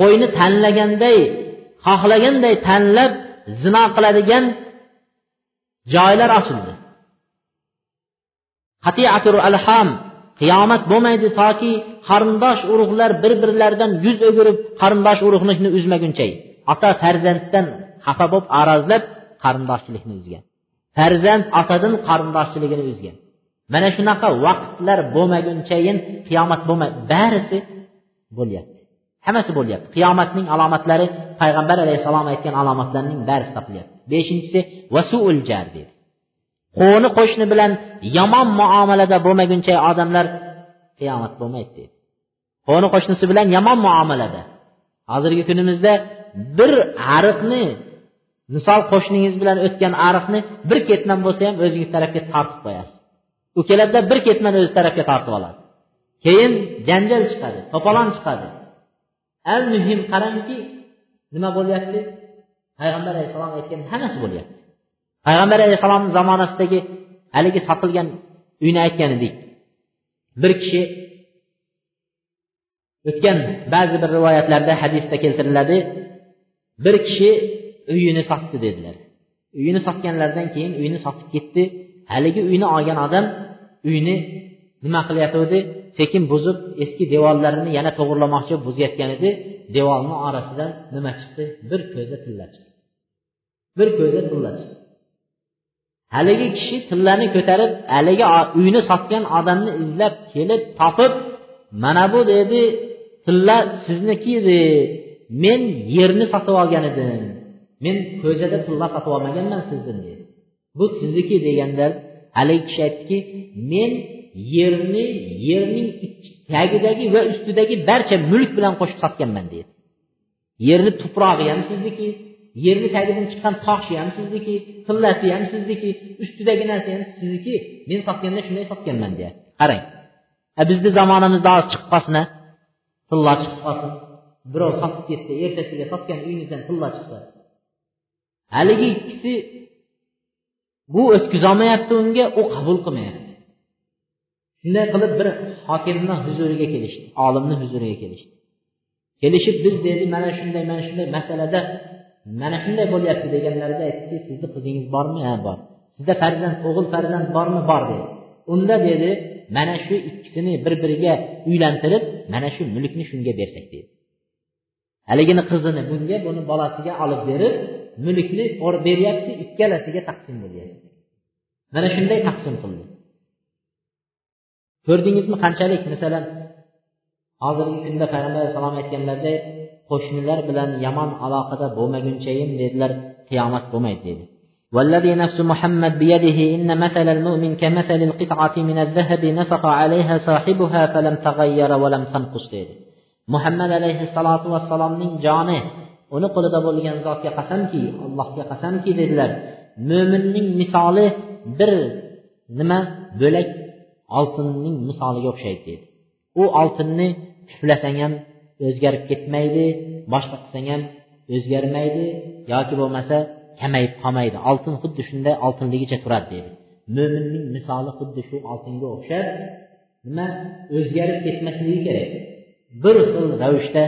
Qo'yni tanlaganday xohlaganday tanlab zino qiladigan joylar ochildi. Qatiatul alham qiyomat bo'lmaydi toki qarindosh urug'lar bir birlaridan yuz o'girib qarindosh urug'likni uzmaguncha. Ota farzanddan xafa bo'lib arazlab qarindoshchilikni uzgan. Farzand otadan qarindoshchiligini uzgan. Mana shunaqa vaqtlar bo'lmagunchayin qiyomat bo'lmaydi. Barisi bo'lyapti. Hammasi bo'lyapti. Qiyomatning alomatlari payg'ambar alayhissalom aytgan alomatlarning barisi topilyapti beshinchisi vasuul jar deydi qo'ni qo'shni bilan yomon muomalada bo'lmaguncha odamlar qiyomat bo'lmaydi deydi. Qo'ni qo'shnisi bilan yomon muomalada. Hozirgi kunimizda bir ariqni misol qo'shningiz bilan o'tgan ariqni bir ketman bo'lsa ham o'zingiz tarafga tortib qo'yasiz. U keladida bir ketman o'zi tarafga tortib oladi. Keyin janjal chiqadi to'polon chiqadi. Al muhim qarangki nima bo'lyapti? Payg'ambar alayhissalom aytgan hammasi bo'lyapti. Payg'ambar alayhissalomni zamonasidagi haligi sotilgan uyni aytgan edik. Bir kishi o'tgan ba'zi bir rivoyatlarda hadisda keltiriladi bir kishi uyini sotdi dedilar. Uyini sotganlaridan keyin uyini sotib ketdi. Haligi uyni olgan odam uyni nima qilayotgandi sekin buzib eski devorlarini yana to'g'irlamoqchi buzayotgan edi. Devorni orasidan nima chiqdi? Bir ko'za tilla chiqdi. Bir ko'za tilla chiqdi. Haligi kishi tillani ko'tarib haligi uyni sotgan odamni izlab kelib topib mana bu dedi tilla sizniki edi men yerni sotib olgan edim. Men ko'chada tilla sotib olmaganman sizdan dedi. Bu sizniki? deganda haligi kishi aytdiki men yerni yerning tagidagi va ustidagi barcha mulk bilan qo'shib sotganman dedi. Yerni tuprog'i ham sizniki? Yerni tagidan chiqqan toshi ham sizniki tillasi ham sizniki ustidagi narsa ham sizniki. Men sotganda shunday sotganman deyapti qarang. Bizni zamonamizda hozir chiqib qolsin a tilla chiqib qolsin. Birov sotib ketsa ertasiga sotgan uyingizdan tilla chiqsa. Haligi ikkisi bu o'tkazolmayapti unga u qabul qilmayapti. Shunday qilib bir hokimni huzuriga kelishdi olimni huzuriga kelishdi. Kelishib biz dedi mana shunday mana shunday masalada mana shunday bo'lyapti deganlarida aytdiki sizni qizingiz bormi? Ha bor. Sizda farzand o'g'il farzand bormi? Bor dedi. Unda dedi mana shu ikkisini bir biriga uylantirib mana shu mulkni shunga bersak dedi. Haligini qizini bunga buni bolasiga olib berib mulkni beryapti ikkalasiga taqsim bo'lyapti. Mana shunday taqsim qildi. Ko'rdingizmi qanchalik? Masalan hozirgi kunda payg'ambar alayhissalom aytganlaridek qo'shnilar bilan yomon aloqada bo'lmagunchayin dedilar qiyomat bo'lmaydi dedi والذي نفس محمد بيده إن مثل المؤمن كمثل القطعة من الذهب نفق عليها صاحبها فلم تغير ولم تنقص dedi muhammad alayhissalotu vassalomning joni uni qo'lida bo'lgan zotga qasamki allohga qasamki dedilar mo'minning misoli bir nima bo'lak oltinning misoliga o'xshaydi dedi u oltinni puflasang ham o'zgarib ketmaydi boshqa qilsang ham o'zgarmaydi yoki bo'lmasa kamayib qolmaydi. Oltin xuddi shunday oltinligicha turadi deydi. Mo'minning misoli xuddi shu oltinga o'xshab nima? O'zgarib ketmasligi kerak. Bir xil ravishda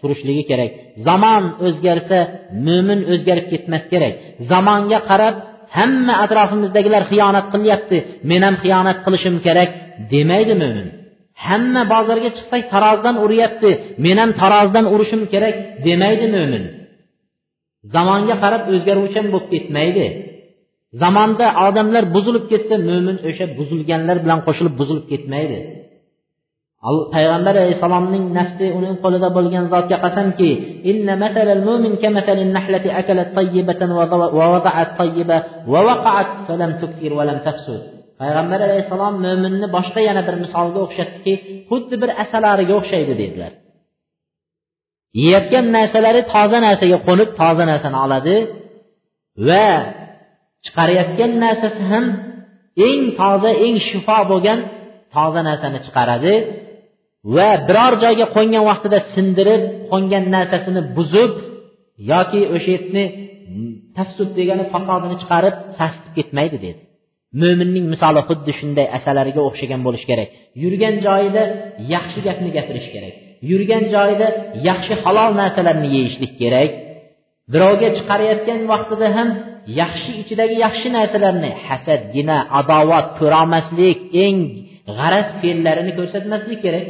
turishligi kerak. Zamon o'zgarsa mo'min o'zgarib ketmas kerak. Zamonga qarab hamma atrofimizdagilar xiyonat qilyapti men ham xiyonat qilishim kerak demaydi mo'min hamma bozorga chiqsak tarozidan uryapti. Men ham tarozidan urishim kerak demaydi mo'min zamonga qarab o'zgaruvchan bo'lib ketmaydi. Zamonda odamlar buzilib ketsa mo'min o'sha buzilganlar bilan qo'shilib buzilib ketmaydi. Payg'ambar alayhissalomning nafsi uning qo'lida bo'lgan zotga qasamki payg'ambar alayhissalom mo'minni boshqa yana bir misolga o'xshatdiki xuddi bir asalariga o'xshaydi dedilar. Yeyotgan narsalari toza narsaga qo'nib toza narsani oladi va chiqarayotgan narsasi ham eng toza eng shifo bo'lgan toza narsani chiqaradi va biror joyga qo'ngan vaqtida sindirib qo'ngan narsasini buzib yoki o'sha yerni tafsud degani fasodini chiqarib sasitib ketmaydi dedi. Mo'minning misoli xuddi shunday asalariga o'xshagan bo'lishi kerak. Yurgan joyida yaxshi gapni gapirish kerak. Yurgan joyida yaxshi halol narsalarni yeyishlik kerak. Birovga chiqarayotgan vaqtida ham yaxshi ichidagi yaxshi narsalarni hasad gina adovat ko'rolmaslik eng g'araz fe'llarini ko'rsatmaslik kerak.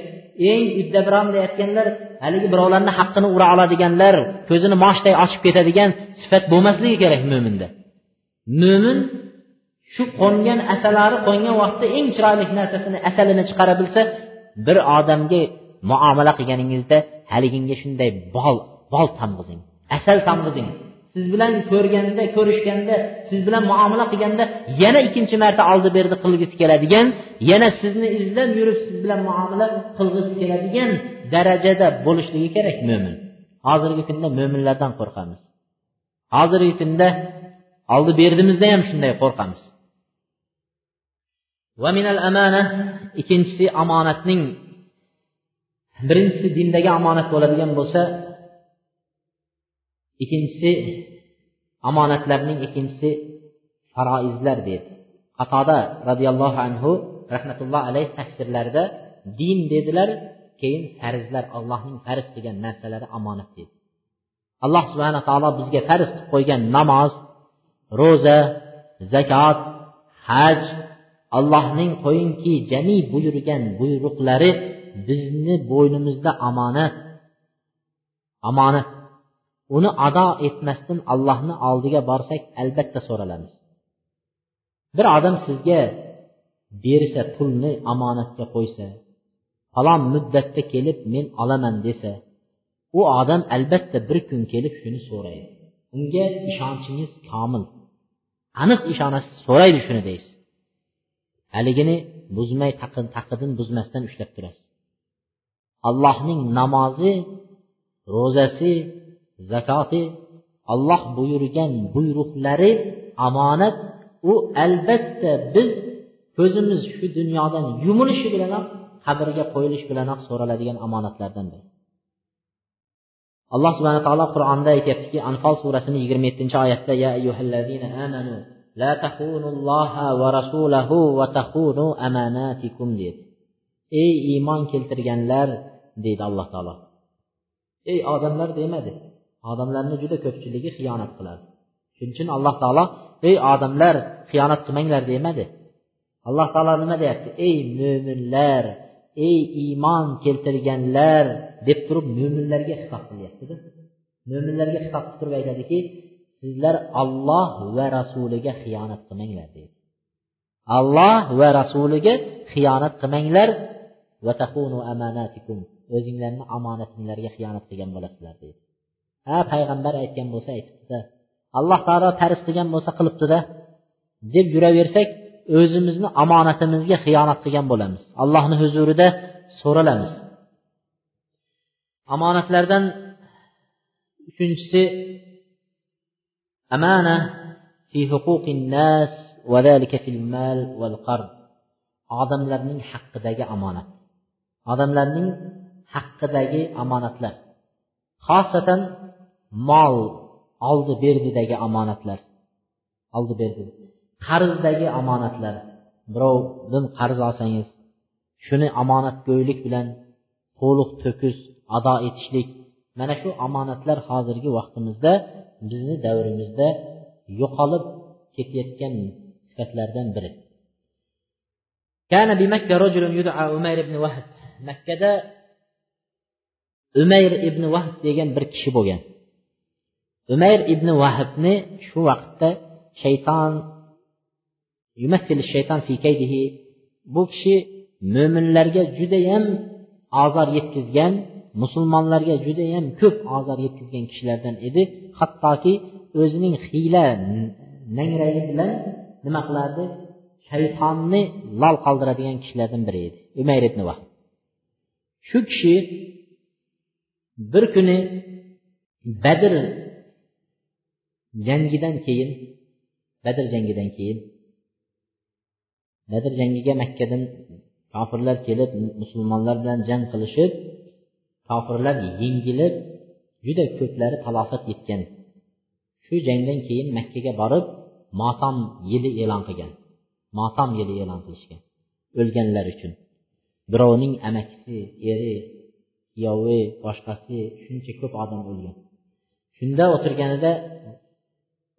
Eng uddabiron deyayotganlar haligi birovlarni haqqini ura oladiganlar ko'zini moshday ochib ketadigan sifat bo'lmasligi kerak mo'minda mo'min shu qo'ngan asalari qo'ngan vaqtda eng chiroyli narsasini asalini chiqara bilsa bir odamga muomala qilganingizda haliginga shunday bol bol tamg'izing asal tamg'izing. Siz bilan ko'rganda ko'rishganda siz bilan muomala qilganda yana ikkinchi marta oldi berdi qilgisi keladigan yana sizni izlab yurib siz bilan muomala qilgisi keladigan darajada bo'lishligi kerak mo'min. Hozirgi kunda mo'minlardan qo'rqamiz. Hozirgi kunda oldi berdimizda ham shunday qo'rqamiz. Va minal amana ikkinchisi omonatning birinchisi dindagi omonat bo'ladigan bo'lsa ikkinchisi omonatlarning ikkinchisi faroizlar deydi qatoda roziyallohu anhu rahmatulloh alayhi tafsirlarida din dedilar keyin farzlar allohning farz degan narsalari omonat dedi alloh subhana taolo bizga farz qilib qo'ygan namoz ro'za zakot haj allohning qo'yingki jami buyurgan buyruqlari bizni bo'ynimizda omonat omonat uni ado etmasdan allohni oldiga borsak albatta so'ralamiz. Bir odam sizga bersa pulni omonatga qo'ysa falon muddatda kelib men olaman desa u odam albatta bir kun kelib shuni so'raydi. Unga ishonchingiz komil. Aniq ishonasiz so'raydi shuni deysiz. Haligini buzmay taqidin buzmasdan ushlab turasiz. Allohning namozi ro'zasi zakoti olloh buyurgan buyruqlari omonat. U albatta biz ko'zimiz shu dunyodan yumilishi bilanoq qabrga qo'yilish bilanoq so'raladigan omonatlardan biri. Alloh subhana taolo qur'onda aytyaptiki anfol surasini yigirma yettinchi oyatda ya ayyuhallazina amanu la tahunulloha va rasulahu va tahunu amanatikum deydi. Ey iymon keltirganlar deydi alloh taolo. Ey odamlar demadi. Odamlarni juda ko'pchiligi xiyonat qiladi. Shuning uchun alloh taolo ey odamlar xiyonat qilmanglar demadi. Alloh taolo nima deyapti? Ey mo'minlar ey iymon keltirganlar deb turib mo'minlarga xitob qilyaptida. Mo'minlarga xitob qilib turib aytadiki sizlar olloh va rasuliga xiyonat qilmanglar deydi. Alloh va rasuliga xiyonat qilmanglar. O'zinglarni omonatinglarga xiyonat qilgan bo'lasizlar deydi. Ha payg'ambar aytgan bo'lsa aytibdida alloh taolo tarif qilgan bo'lsa qilibdida deb yuraversak o'zimizni omonatimizga xiyonat qilgan bo'lamiz. Allohni huzurida so'ralamiz. Omonatlardan uchinchisi amana fi huquqin nas fil mal val qard odamlarning haqqidagi omonat odamlarning haqqidagi omonatlar xosatan mol oldi berdidagi omonatlar oldi berdi. Qarzdagi omonatlar birovdan qarz olsangiz shuni omonatgo'ylik bilan to'liq to'kis ado etishlik. Mana shu omonatlar hozirgi vaqtimizda bizni davrimizda yo'qolib ketayotgan sifatlardan biri كان بمكة رجل يدعى عمير بن وهب makkada umayr ibn vahb degan bir kishi bo'lgan umayr ibn vahbni shu vaqtda shayton shayton bu kishi mo'minlarga judayam ozor yetkazgan musulmonlarga judayam ko'p ozor yetkazgan kishilardan edi Hattoki o'zining hiyla nangragi bilan nima qilardi? Shaytonni lol qoldiradigan kishilardan biri edi umayr ibn va shu kishi bir kuni badr jangidan keyin badr jangidan keyin badr jangiga makkadan kofirlar kelib musulmonlar bilan jang qilishib kofirlar yengilib juda ko'plari talofat yetgan. Shu jangdan keyin makkaga borib motam yili e'lon qilgan. Motam yili e'lon qilishgan o'lganlar uchun. Birovning amakisi eri kuyovi boshqasi shuncha ko'p odam o'lgan. Shunda o'tirganida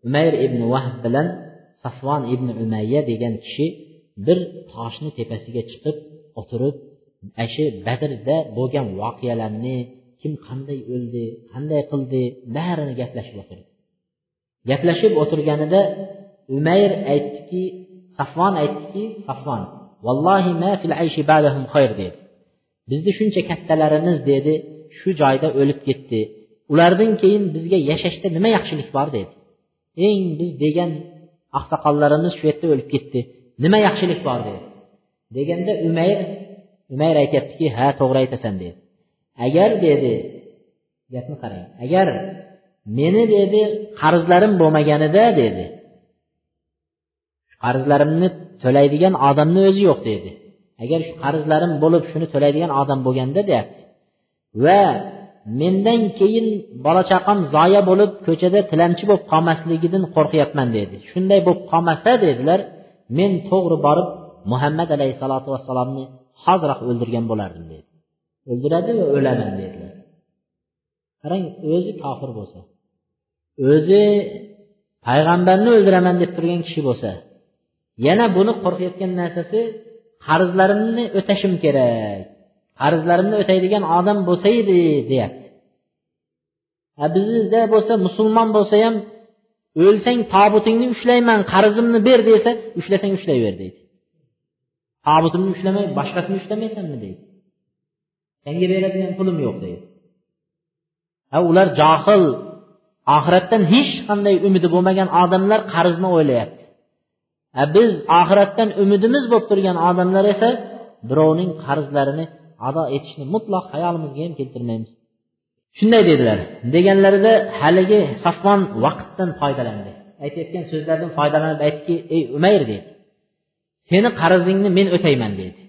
umayr ibn vahb bilan safvon ibn umayya degan kishi bir toshni tepasiga chiqib o'tirib shu badrda bo'lgan voqealarni kim qanday o'ldi qanday qildi barini gaplashib o'tirdi gaplashib o'tirganida umayr aytdiki safvon aytdiki safvon vallohi ma fil ayshi ba'dahum xayr dedi. Bizni shuncha kattalarimiz dedi shu joyda o'lib ketdi. Ulardan keyin bizga yashashda nima yaxshilik bor? dedi. Eng biz degan oqsoqollarimiz shu yerda o'lib ketdi. Nima yaxshilik bor? dedi. Deganda umayr umayr aytyaptiki ha to'g'ri aytasan dedi. Agar dedi gapni qarang. Agar meni dedi qarzlarim bo'lmaganida dedi qarzlarimni to'laydigan odamni o'zi yo'q dedi. Agar shu qarzlarim bo'lib shuni to'laydigan odam bo'lganda deyapti. Va mendan keyin bola chaqam zoya bo'lib ko'chada tilamchi bo'lib qolmasligidan qo'rqyapman dedi. Shunday bo'lib qolmasa dedilar men to'g'ri borib muhammad alayhissalotu vassalomni hoziroq o'ldirgan bo'lardim dedi. O'ldiradi va o'laman dedilar. Qarang o'zi kofir bo'lsa o'zi payg'ambarni o'ldiraman deb turgan kishi bo'lsa yana buni qo'rqayotgan narsasi qarzlarimni o'tashim kerak qarzlarimni o'taydigan odam bo'lsa edi deyapti. Bizda bo'lsa musulmon bo'lsa ham o'lsang tobutingni ushlayman qarzimni ber desa ushlasang ushlayver deydi. Tobutimni ushlamay boshqasini ushlamaysanmi deydi. Senga beradigan pulim yo'q deydi. Ha ular johil oxiratdan hech qanday umidi bo'lmagan odamlar qarzni o'ylayapti. Biz oxiratdan umidimiz bo'lib turgan odamlar esa birovning qarzlarini ado etishni mutlaq hayolimizga ham keltirmaymiz. Shunday dedilar. Deganlarida haligi safvon vaqtdan foydalandi. Aytayotgan so'zlardan foydalanib aytdiki ey umayr dedi seni qarzingni men o'tayman dedi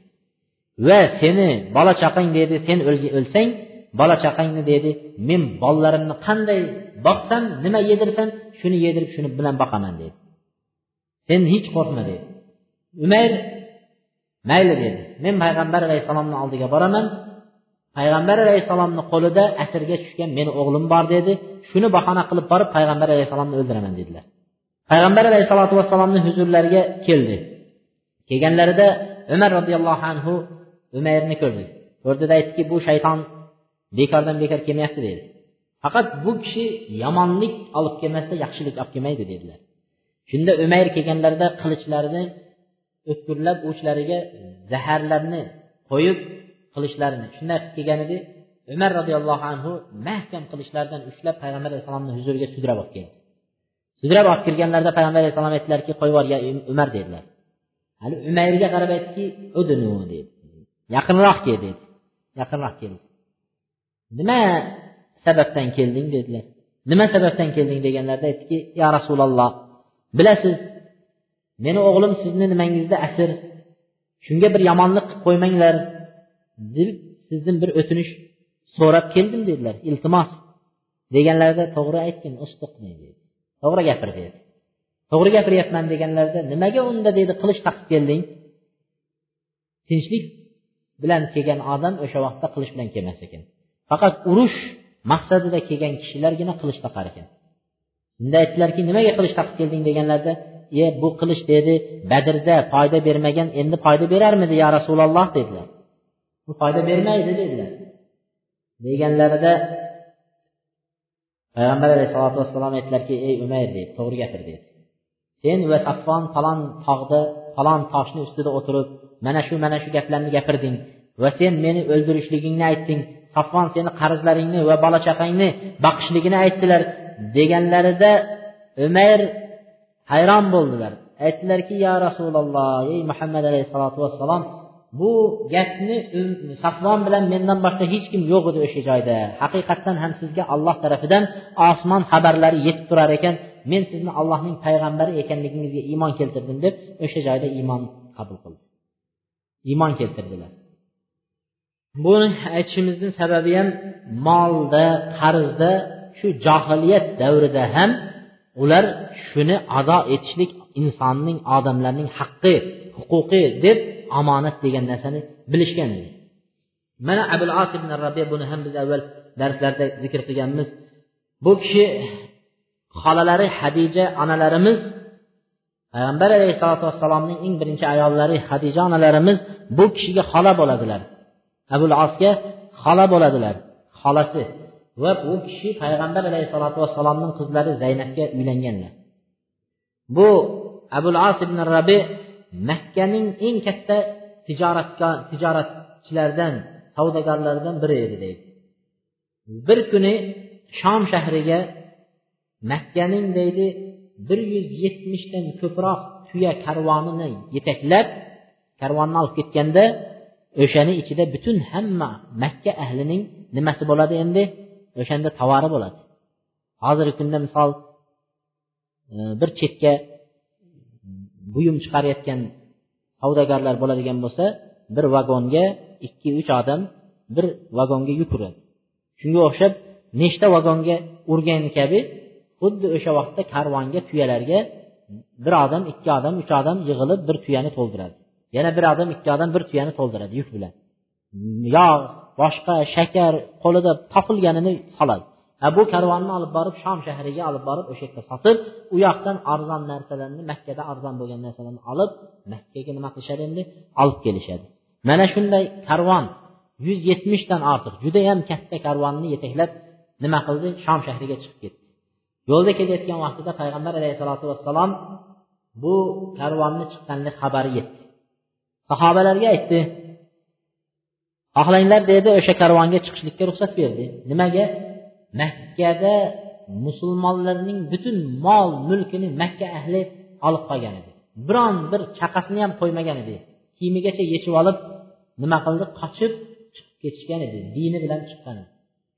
va seni bola chaqang dedi sen o'lsang bola chaqangni dedi men bolalarimni qanday boqsam nima yedirsam shuni yedirib shuni bilan boqaman dedi. Sen hech qo'rqma dedi. Umayr mayli dedi. Men payg'ambar alayhissalomni oldiga boraman. Payg'ambar alayhissalomni qo'lida asirga tushgan meni o'g'lim bor dedi. Shuni bahona qilib borib payg'ambar alayhissalomni o'ldiraman dedilar. Payg'ambar alayhissalotu vassalomni huzurlariga keldi. Kelganlarida umar roziyallohu anhu umayrni ko'rdi. Ko'rdida aytdiki bu shayton bekordan bekor kelmayapti dedi. Faqat bu kishi yomonlik olib kelmasda yaxshilik olib kelmaydi dedilar. Shunda umayr kelganlarida qilichlarini o'tkirlab uchlariga zaharlarni qo'yib qilichlarini shunday qilib kelgan edi. Umar roziyallohu anhu mahkam qilichlardan ushlab payg'ambar alayhissalomni huzuriga sudrab olib keldi. Sudrab olib kirganlarida payg'ambar alayhissalom aytdilarki qo'yib yubor ya umar dedilar. Hali umayrga qarab aytdiki udunu dedi. Yaqinroq kel dedi yaqinroq kel nima sababdan kelding dedilar. Nima sababdan kelding deganlarida aytdiki yo rasululloh bilasiz meni o'g'lim sizni nimangizda asir? Shunga bir yomonlik qilib qo'ymanglar deb sizdan bir o'tinish so'rab keldim dedilar. Iltimos deganlarida to'g'ri aytgin usdiq dedi. To'g'ri gapir dedi to'g'ri gapiryapman deganlarida nimaga unda? dedi. Qilich taqib kelding. Tinchlik bilan kelgan odam o'sha vaqtda qilich bilan kelmas ekan. Faqat urush maqsadida kelgan kishilargina qilich taqar ekan. Shunda aytdilarki nimaga qilich taqib kelding? deganlarida e bu qilich dedi badrda foyda bermagan endi foyda berarmidi ya rasululloh? dedilar. Bu foyda bermaydi dedilar. Deganlarida payg'ambar alayhisalotu vassalom aytdilarki ey umayr deydi to'g'ri gapir deydi sen va saffon falon tog'da falon toshni ustida o'tirib mana shu mana shu gaplarni gapirding va sen meni o'ldirishligingni aytding. Safvon seni qarzlaringni va bola chaqangni boqishligini aytdilar. deganlarida umayr hayron bo'ldilar. Aytdilarki ya rasululloh ey muhammad alayhissalotu vassalom bu gapni um, safvon bilan mendan boshqa hech kim yo'q edi o'sha joyda. Haqiqatdan ham sizga alloh tarafidan osmon xabarlari yetib turar ekan. Men sizni allohning payg'ambari ekanligingizga iymon keltirdim deb o'sha joyda iymon qabul qildi. Iymon keltirdilar. Buni aytishimizni sababi ham molda qarzda shu johiliyat davrida ham ular shuni ado etishlik insonning odamlarning haqqi huquqi deb omonat degan narsani bilishgan edi. Mana abul as ibn rabiya buni ham biz avval darslarda zikr qilganmiz. Bu kishi xolalari hadija onalarimiz payg'ambar alayhissalotu vassalomning eng birinchi ayollari hadija onalarimiz bu kishiga xola bo'ladilar. Abul osga xola bo'ladilar xolasi va bu kishi payg'ambar alayhissalotu vassalomning qizlari zaynabga uylanganlar. Bu abul as ibn rabi makkaning eng katta tijoratga tijoratchilardan savdogarlardan biri edi deydi. Bir kuni shom shahriga makkaning deydi bir yuz yetmishdan ko'proq tuya karvonini yetaklab karvonni olib ketganda o'shani ichida butun hamma makka ahlining nimasi bo'ladi endi? O'shanda tovari bo'ladi. Hozirgi kunda misol e, bir chetga buyum chiqarayotgan savdogarlar bo'ladigan bo'lsa bir vagonga ikki uch odam bir vagonga yuk uradi shunga o'xshab nechta vagonga urgani kabi xuddi o'sha vaqtda karvonga tuyalarga bir odam ikki odam uch odam yig'ilib bir tuyani to'ldiradi. Yana bir odam ikki odam bir tuyani to'ldiradi yuk bilan. Yog' boshqa shakar qo'lida topilganini soladi. Bu karvonni olib borib shom shahriga olib borib o'sha yerda sotib u yoqdan arzon narsalarni makkada arzon bo'lgan narsalarni olib makkaga nima qilishadi endi? Olib kelishadi. Mana shunday karvon yuz yetmishdan ortiq judayam katta karvonni yetaklab nima qildi? Shom shahriga chiqib ketdi. Yo'lda kelayotgan vaqtida payg'ambar alayhissalotu vassalom bu karvonni chiqqanlik xabari yetdi. Sahobalarga aytdi xohlanglar dedi o'sha karvonga chiqishlikka ruxsat berdi. Nimaga? Makkada musulmonlarning butun mol mulkini makka ahli olib qolgan edi. Biron bir chaqasini ham qo'ymagan edi. Kiyimigacha yechib olib nima qildi? Qochib chiqib ketishgan edi dini bilan chiqqan edi.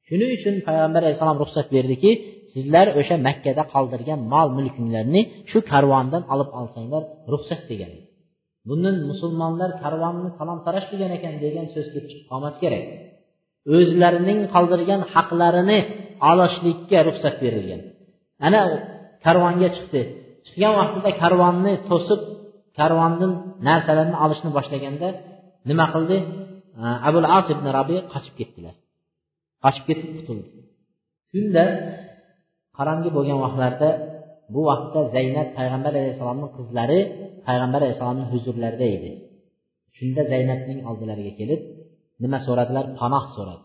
Shuning uchun payg'ambar alayhissalom ruxsat berdiki sizlar o'sha makkada qoldirgan mol mulkinglarni shu karvondan olib olsanglar ruxsat degan. Bundan musulmonlar karvonni salom taroj qilgan ekan degan so'z kelib chiqib qolmas kerak. O'zlarining qoldirgan haqlarini olishlikka ruxsat berilgan. Ana karvonga chiqdi. Chiqgan vaqtida karvonni to'sib karvondan narsalarni olishni boshlaganda nima qildi? Abul as ibn rabi qochib ketdilar. Qochib ketib qutuldi. Shunda qorong'i bo'lgan vaqtlarda bu vaqtda zaynab payg'ambar alayhissalomni qizlari payg'ambar alayhissalomni huzurlarida edi. Shunda zaynabning oldilariga kelib nima so'radilar? Panoh so'radi.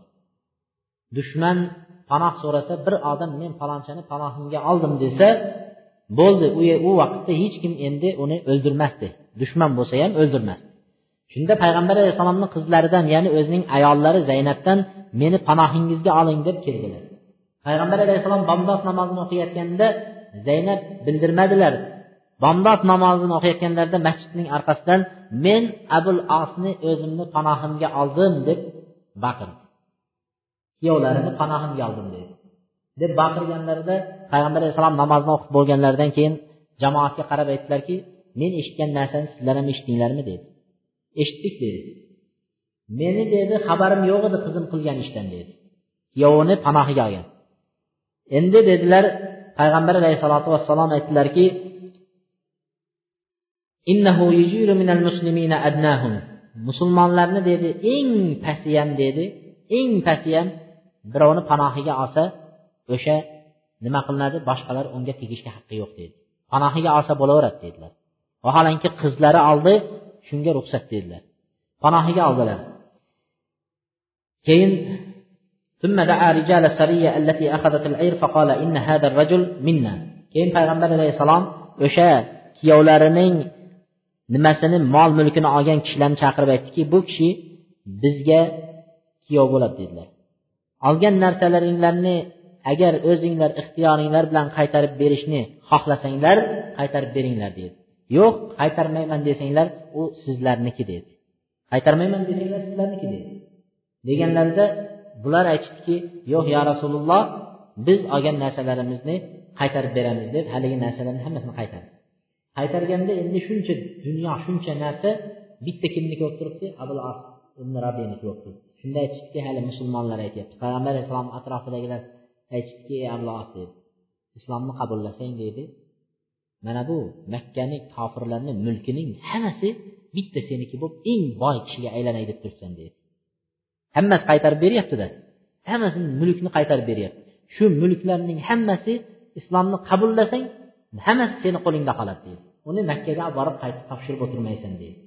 Dushman panoh so'rasa bir odam men palonchani panohimga oldim desa bo'ldi u u vaqtda hech kim endi uni o'ldirmasdi. Dushman bo'lsa ham o'ldirmasdi. Shunda payg'ambar alayhissalomni qizlaridan ya'ni o'zining ayollari zaynabdan meni panohingizga oling deb keldilar. Payg'ambar alayhissalom bomdod namozini o'qiyotganda zaynab bildirmadilar. Bomdod namozini o'qiyotganlarida masjidning orqasidan men abul osni o'zimni panohimga oldim deb baqirdi. Kuyovlarini panohimga oldim dedi. Deb baqirganlarida payg'ambar alayhissalom namozni o'qib bo'lganlaridan keyin jamoatga qarab aytdilarki men eshitgan narsani sizlar ham eshitdinglarmi? dedi. Eshitdik dedi. Meni dedi xabarim yo'q edi qizim qilgan ishdan dedi. Kuyovini panohiga olgan. Endi dedilar payg'ambar alayhissalotu vassalom aytdilarki musulmonlarni dedi eng pasiyam dedi eng pasiyam birovni panohiga olsa o'sha nima qilinadi? Boshqalar unga tegishga haqqi yo'q dedi. Panohiga olsa bo'laveradi dedilar. Vaholanki qizlari oldi shunga ruxsat dedilar. Panohiga oldilar. Keyin ثم دعا رجال السرية التي أخذت العير فقال إن هذا الرجل منا keyin payg'ambar alayhissalom o'sha kuyovlarining nimasini mol mulkini olgan kishilarni chaqirib aytdiki bu kishi bizga kuyov bo'ladi dedilar olgan narsalaringlarni agar o'zinglar ixtiyoringlar bilan qaytarib berishni xohlasanglar qaytarib beringlar dedi yo'q qaytarmayman desanglar u sizlarniki dedi qaytarmayman desanglar sizlarniki dedi deganlarida bular aytishdiki yo'q ya rasululloh biz olgan narsalarimizni qaytarib beramiz deb haligi narsalarni hammasini qaytardi. Qaytarganda endi shuncha dunyo shuncha narsa bitta kimniki bo'lib turibdi abul as ibn bo'lib turibdi. Shunda aytishdiki hali musulmonlar aytyapti. Payg'ambar alayhissalom atrofidagilar aytishdiki ey abul as dedi islomni qabullasang deydi mana bu makkani kofirlarni mulkining hammasi bitta seniki bo'lib eng boy kishiga aylanay deb turibsan deydi hammasi qaytarib beryaptida hammasini mulkni qaytarib beryapti shu mulklarning hammasi islomni qabullasang hammasi seni qo'lingda qoladi deydi uni makkaga olib borib qaytib topshirib o'tirmaysan deydi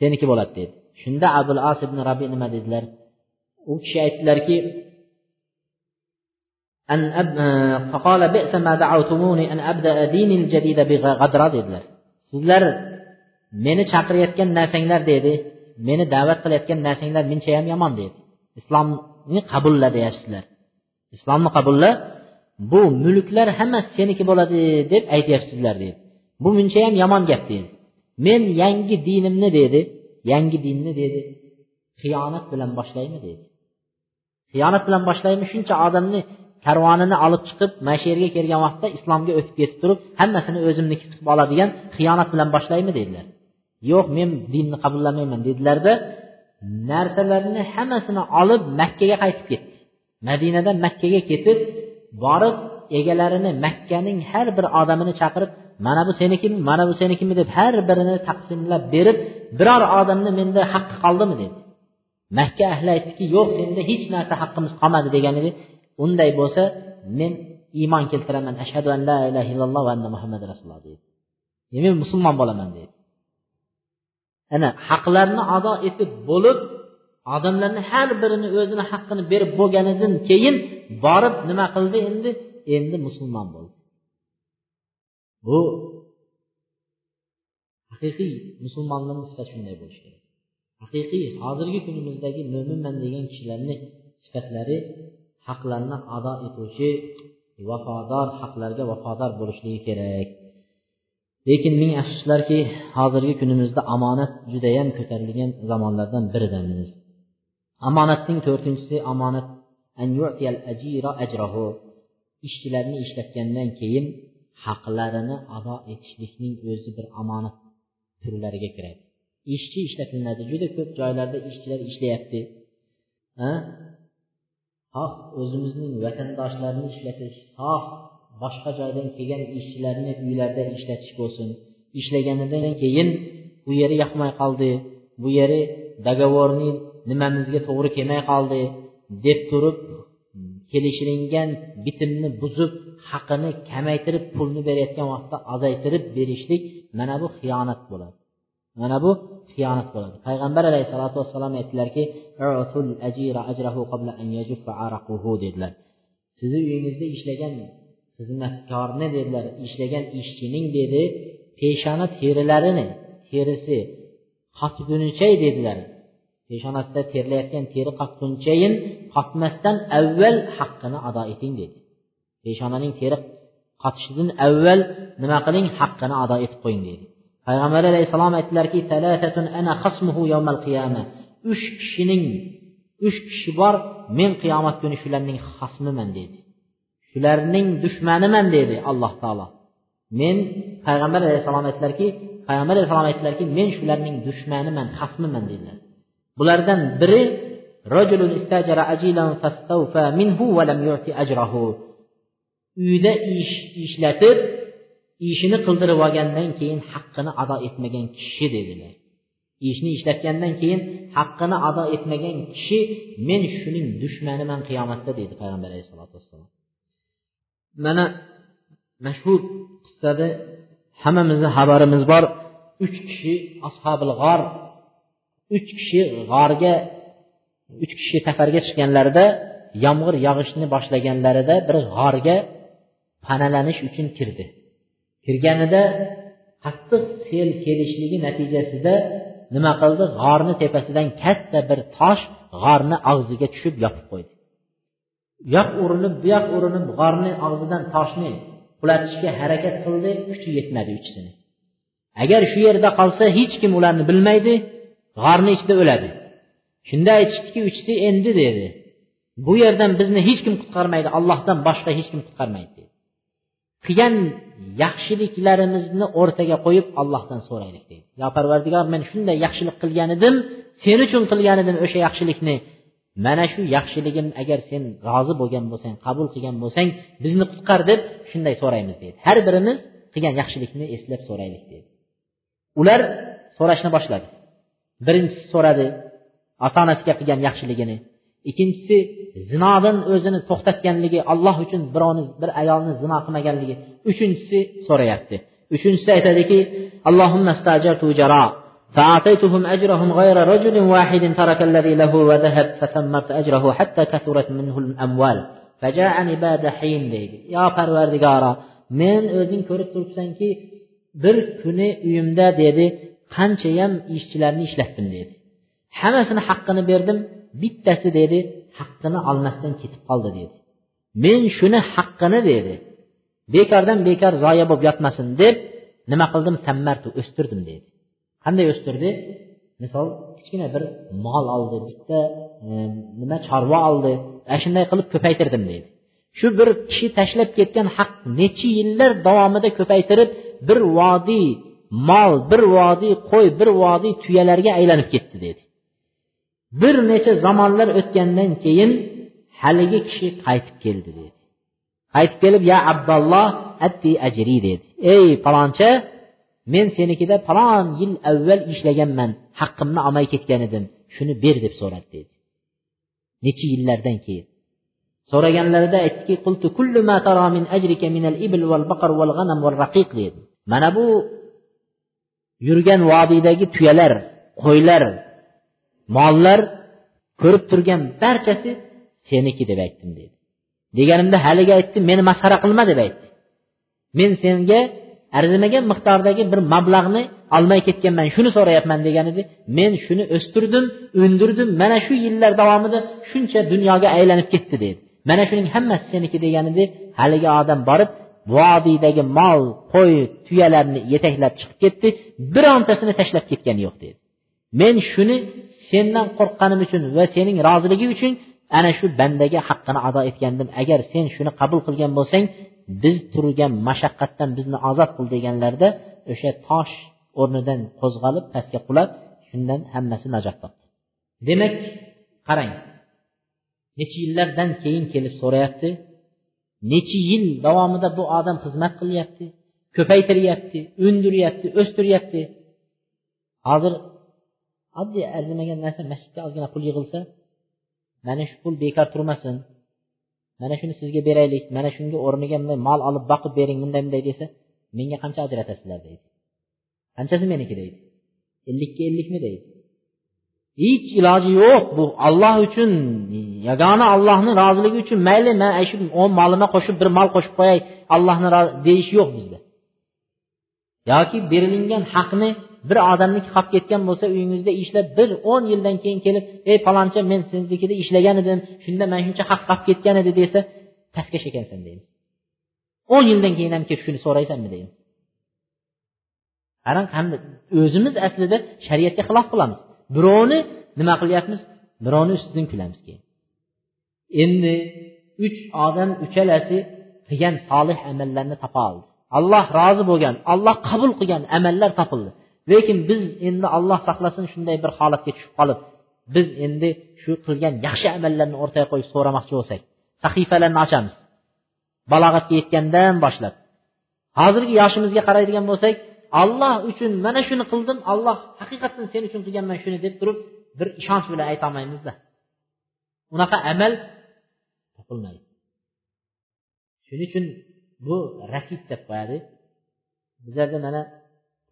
seniki bo'ladi deydi shunda abul as ibn rabiy nima dedilar u kishi aytdilarki أن أب... فقال بئس ما دعوتموني أن أبدأ ديني الجديد بغدرة dedilar sizlar meni chaqirayotgan narsanglar dedi Meni da'vat qilayotgan narsanglar ham yomon dedi islomni qabulla deyapsizlar. Islomni qabulla bu mulklar hammasi seniki bo'ladi deb aytyapsizlar dedi bu munchayam yomon gap deydi. Men yangi dinimni dedi yangi dinni dedi xiyonat bilan boshlaymi dedi xiyonat bilan boshlaymi shuncha odamni karvonini olib chiqib mana shu yerga kelgan vaqtda islomga o'tib ketib turib hammasini o'zimniki qilib oladigan xiyonat bilan boshlaymi dedilar yo'q men dinni qabullamayman dedilarda narsalarni hammasini olib makkaga qaytib ketdi. Madinadan makkaga ketib borib egalarini makkaning har bir odamini chaqirib mana bu senikimi mana bu senikimi deb har birini taqsimlab berib biror odamni menda haqqi qoldimi dedi. Makka ahli aytdiki yo'q senda hech narsa haqqimiz qolmadi degan edi. Unday bo'lsa men iymon keltiraman. Ashhadu an la ilaha illalloh va anna muhammad rasululloh deydi men musulmon bo'laman deydi ana haqlarni ado etib bo'lib odamlarni har birini o'zini haqqini berib bo'lganidan keyin borib nima qildi endi? Endi musulmon bo'ldi. Bu haqiqiy musulmonlarni sifati shunday bo'lishi kerak. Haqiqiy hozirgi kunimizdagi mo'minman degan kishilarni sifatlari haqlarni ado etuvchi vafodor haqlarga vafodor bo'lishligi kerak. Lekin ming afsuslarki hozirgi kunimizda omonat judayam ko'tarilgan zamonlardan biridamiz omonatning to'rtinchisi omonat ishchilarni ishlatgandan keyin haqlarini ado etishlikning o'zi bir omonat turlariga kiradi. Ishchi ishlatilinadi juda ko'p joylarda ishchilar ishlayapti. Xoh o'zimizning vatandoshlarni ishlatish xoh boshqa joydan kelgan ishchilarni uylarda ishlatish bo'lsin. Ishlaganidan keyin bu yeri yoqmay qoldi. Bu yeri договорni nimamizga to'g'ri kelmay qoldi deb turib kelishilingan bitimni buzib haqini kamaytirib pulni berayotgan vaqtda azaytirib berishlik mana bu xiyonat bo'ladi. Mana bu xiyonat bo'ladi. Payg'ambar alayhissalotu vassalom aytdilarki dedilar. Sizni uyingizda ishlagan xizmatkorni dedilar ishlagan ishchining dedi peshona terilarini terisi qotgunicha dedilar. Peshonasida terlayotgan teri qotgunchayin qotmasdan avval haqqini ado eting dedi. Peshonaning teri qotishidan avval nima qiling haqqini ado etib qo'ying dedi. Payg'ambar alayhissalom aytdilarki uch kishining uch kishi bor men qiyomat kuni shularning xosmiman dedi. Shularning dushmaniman dedi alloh taolo. Men payg'ambar alayhissalom aytdilarki payg'ambar alayhissalom aytdilarki men shularning dushmaniman xasmiman dedilar. Bulardan biri uyda ish ishlatib ishini qildirib olgandan keyin haqqini ado etmagan kishi dedilar. Ishni ishlatgandan keyin haqqini ado etmagan kishi men shuning dushmaniman qiyomatda dedi payg'ambar alayhisalotu vassalom mana mashhur qissada hammamizni xabarimiz bor. Uch kishi ashobil g'or uch kishi g'orga uch kishi safarga chiqqanlarida yomg'ir yog'ishni boshlaganlarida bir g'orga panalanish uchun kirdi. Kirganida qattiq sel kelishligi natijasida nima qildi? G'orni tepasidan katta bir tosh g'orni og'ziga tushib yopib qo'ydi. Yoq urinib bu yoq urinib g'orni og'zidan toshni qulatishga harakat qildi kuchi yetmadi uchisini agar shu yerda qolsa hech kim ularni bilmaydi g'orni ichida o'ladi. Shunda aytishdiki uchisi endi dedi. Bu yerdan bizni hech kim qutqarmaydi allohdan boshqa hech kim qutqarmaydi dedi. Qilgan yaxshiliklarimizni o'rtaga qo'yib allohdan so'raylik deydi yo parvardigor men shunday yaxshilik qilgan edim sen uchun qilgan edim o'sha yaxshilikni mana shu yaxshiligim agar sen rozi bo'lgan bo'lsang qabul qilgan bo'lsang bizni qutqar deb shunday so'raymiz deydi. Har birimiz qilgan yaxshilikni eslab so'raylik deydi. Ular so'rashni boshladi. Birinchisi so'radi ota onasiga qilgan yaxshiligini ikkinchisi zinodan o'zini to'xtatganligi alloh uchun birovni bir ayolni zino qilmaganligi uchinchisi so'rayapti. Uchinchisi aytadiki فأعطيتهم أجرهم غير رجل واحد ترك الذي له وذهب فثمرت أجره حتى كثرت منه الأموال فجاءني بعد حين deydi yo parvardigoro men o'zing ko'rib turibsanki bir kuni uyimda dedi qanchayam ishchilarni ishlatdim dedi hammasini haqqini berdim bittasi dedi haqqini olmasdan ketib qoldi dedi men shuni haqqini dedi bekordan bekor zoya bo'lib yotmasin deb nima qildim sammartu o'stirdim dedi qanday o'stirdi? Misol kichkina bir mol oldi bitta e, nima chorva oldi. Ana shunday qilib ko'paytirdim deydi. Shu bir kishi tashlab ketgan haq necha yillar davomida ko'paytirib bir vodiy mol bir vodiy qo'y bir vodiy tuyalarga aylanib ketdi dedi bir necha zamonlar o'tgandan keyin haligi kishi qaytib keldi dedi qaytib kelib ya abdulloh atti ajri dedi ey palonchi men senikida falon yil avval ishlaganman haqqimni olmay ketgan edim shuni ber deb so'radi dedi. Necha yillardan keyin. So'raganlarida aytdiki dedi. Mana bu yurgan vodiydagi tuyalar qo'ylar mollar ko'rib turgan barchasi seniki deb aytdim dedi. Deganimda haligi aytdi meni masxara qilma deb aytdi. Men senga arzimagan miqdordagi bir mablag'ni olmay ketganman shuni so'rayapman degan edi. Men shuni o'stirdim undirdim. Mana shu yillar davomida shuncha dunyoga aylanib ketdi dedi. Mana shuning hammasi seniki degan edi. Haligi odam borib vodiydagi mol qo'y tuyalarni yetaklab chiqib ketdi. Birontasini tashlab ketgani yo'q dedi. Men shuni sendan qo'rqqanim uchun va sening roziliging uchun ana shu bandaga haqqini ado etgandim. Agar sen shuni qabul qilgan bo'lsang biz turgan mashaqqatdan bizni ozod qil deganlarida o'sha tosh o'rnidan qo'zg'alib pastga qulab shundan hammasi najot topdi. Demak qarang necha yillardan keyin kelib so'rayapti necha yil davomida bu odam xizmat qilyapti ko'paytiryapti undiryapti o'stiryapti. Hozir oddiy arzimagan narsa masjidga ozgina pul yig'ilsa mana shu pul bekor turmasin mana shuni sizga beraylik mana shunga o'rniga bunday mol olib boqib bering bunday bunday desa menga qancha ajratasizlar deydi. Qanchasi meniki deydi? Ellikka ellikmi deydi? Hech iloji yo'q bu olloh uchun yagona allohni roziligi uchun mayli man shu o'n molima qo'shib bir mol qo'shib qo'yay allohni deyish yo'q bizda. Yoki berilingan haqni bir odamniki qolib ketgan bo'lsa uyingizda ishlab bir o'n yildan keyin kelib ey faloncha men siznikida ishlagan edim shunda mana shuncha haq qolib ketgan edi desa pastkash ekansan deymiz o'n yildan keyin ham kelib shuni so'raysanmi deymiz qarang o'zimiz aslida shariatga xilof qilamiz. Birovni nima qilyapmiz? Birovni ustidan kulamiz keyin. Endi uch odam uchalasi qilgan solih amallarni topa oldi. Alloh rozi bo'lgan alloh qabul qilgan amallar topildi. Lekin biz endi alloh saqlasin shunday bir holatga tushib qolib biz endi shu qilgan yaxshi amallarni o'rtaga qo'yib so'ramoqchi bo'lsak sahifalarni ochamiz. Balog'atga yetgandan boshlab. Hozirgi yoshimizga qaraydigan bo'lsak alloh uchun mana shuni qildim alloh haqiqatdan sen uchun qilganman shuni deb turib bir ishonch bilan aytolmaymizda unaqa amal topilmaydi. Shuning uchun bu rasid deb qo'yadi. Bizlarda mana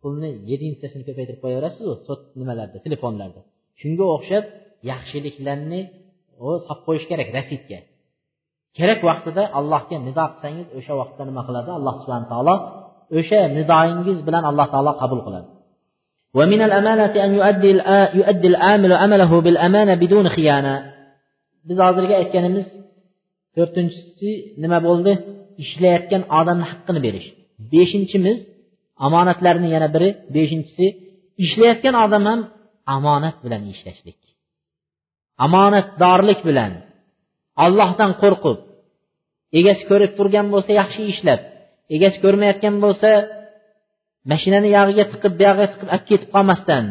pulni yedinchitasini ko'paytirib qo'yaverasizu sot nimalarda telefonlarda shunga o'xshab yaxshiliklarni solib qo'yish kerak rasidga kerak vaqtida allohga nido qilsangiz o'sha vaqtda nima qiladi alloh subhana taolo o'sha nidoyingiz bilan alloh taolo qabul qiladi ومن الأمانة أن يؤدي يؤدي العامل عمله بالأمانة بدون خيانة biz hozirgi aytganimiz to'rtinchisi nima bo'ldi ishlayotgan odamni haqqini berish beshinchimiz omonatlarni yana biri beshinchisi ishlayotgan odam ham omonat bilan ishlashlik. Omonatdorlik bilan ollohdan qo'rqib egasi ko'rib turgan bo'lsa yaxshi ishlab egasi ko'rmayotgan bo'lsa mashinani yog'iga tiqib buyog'iga tiqib olib ketib qolmasdan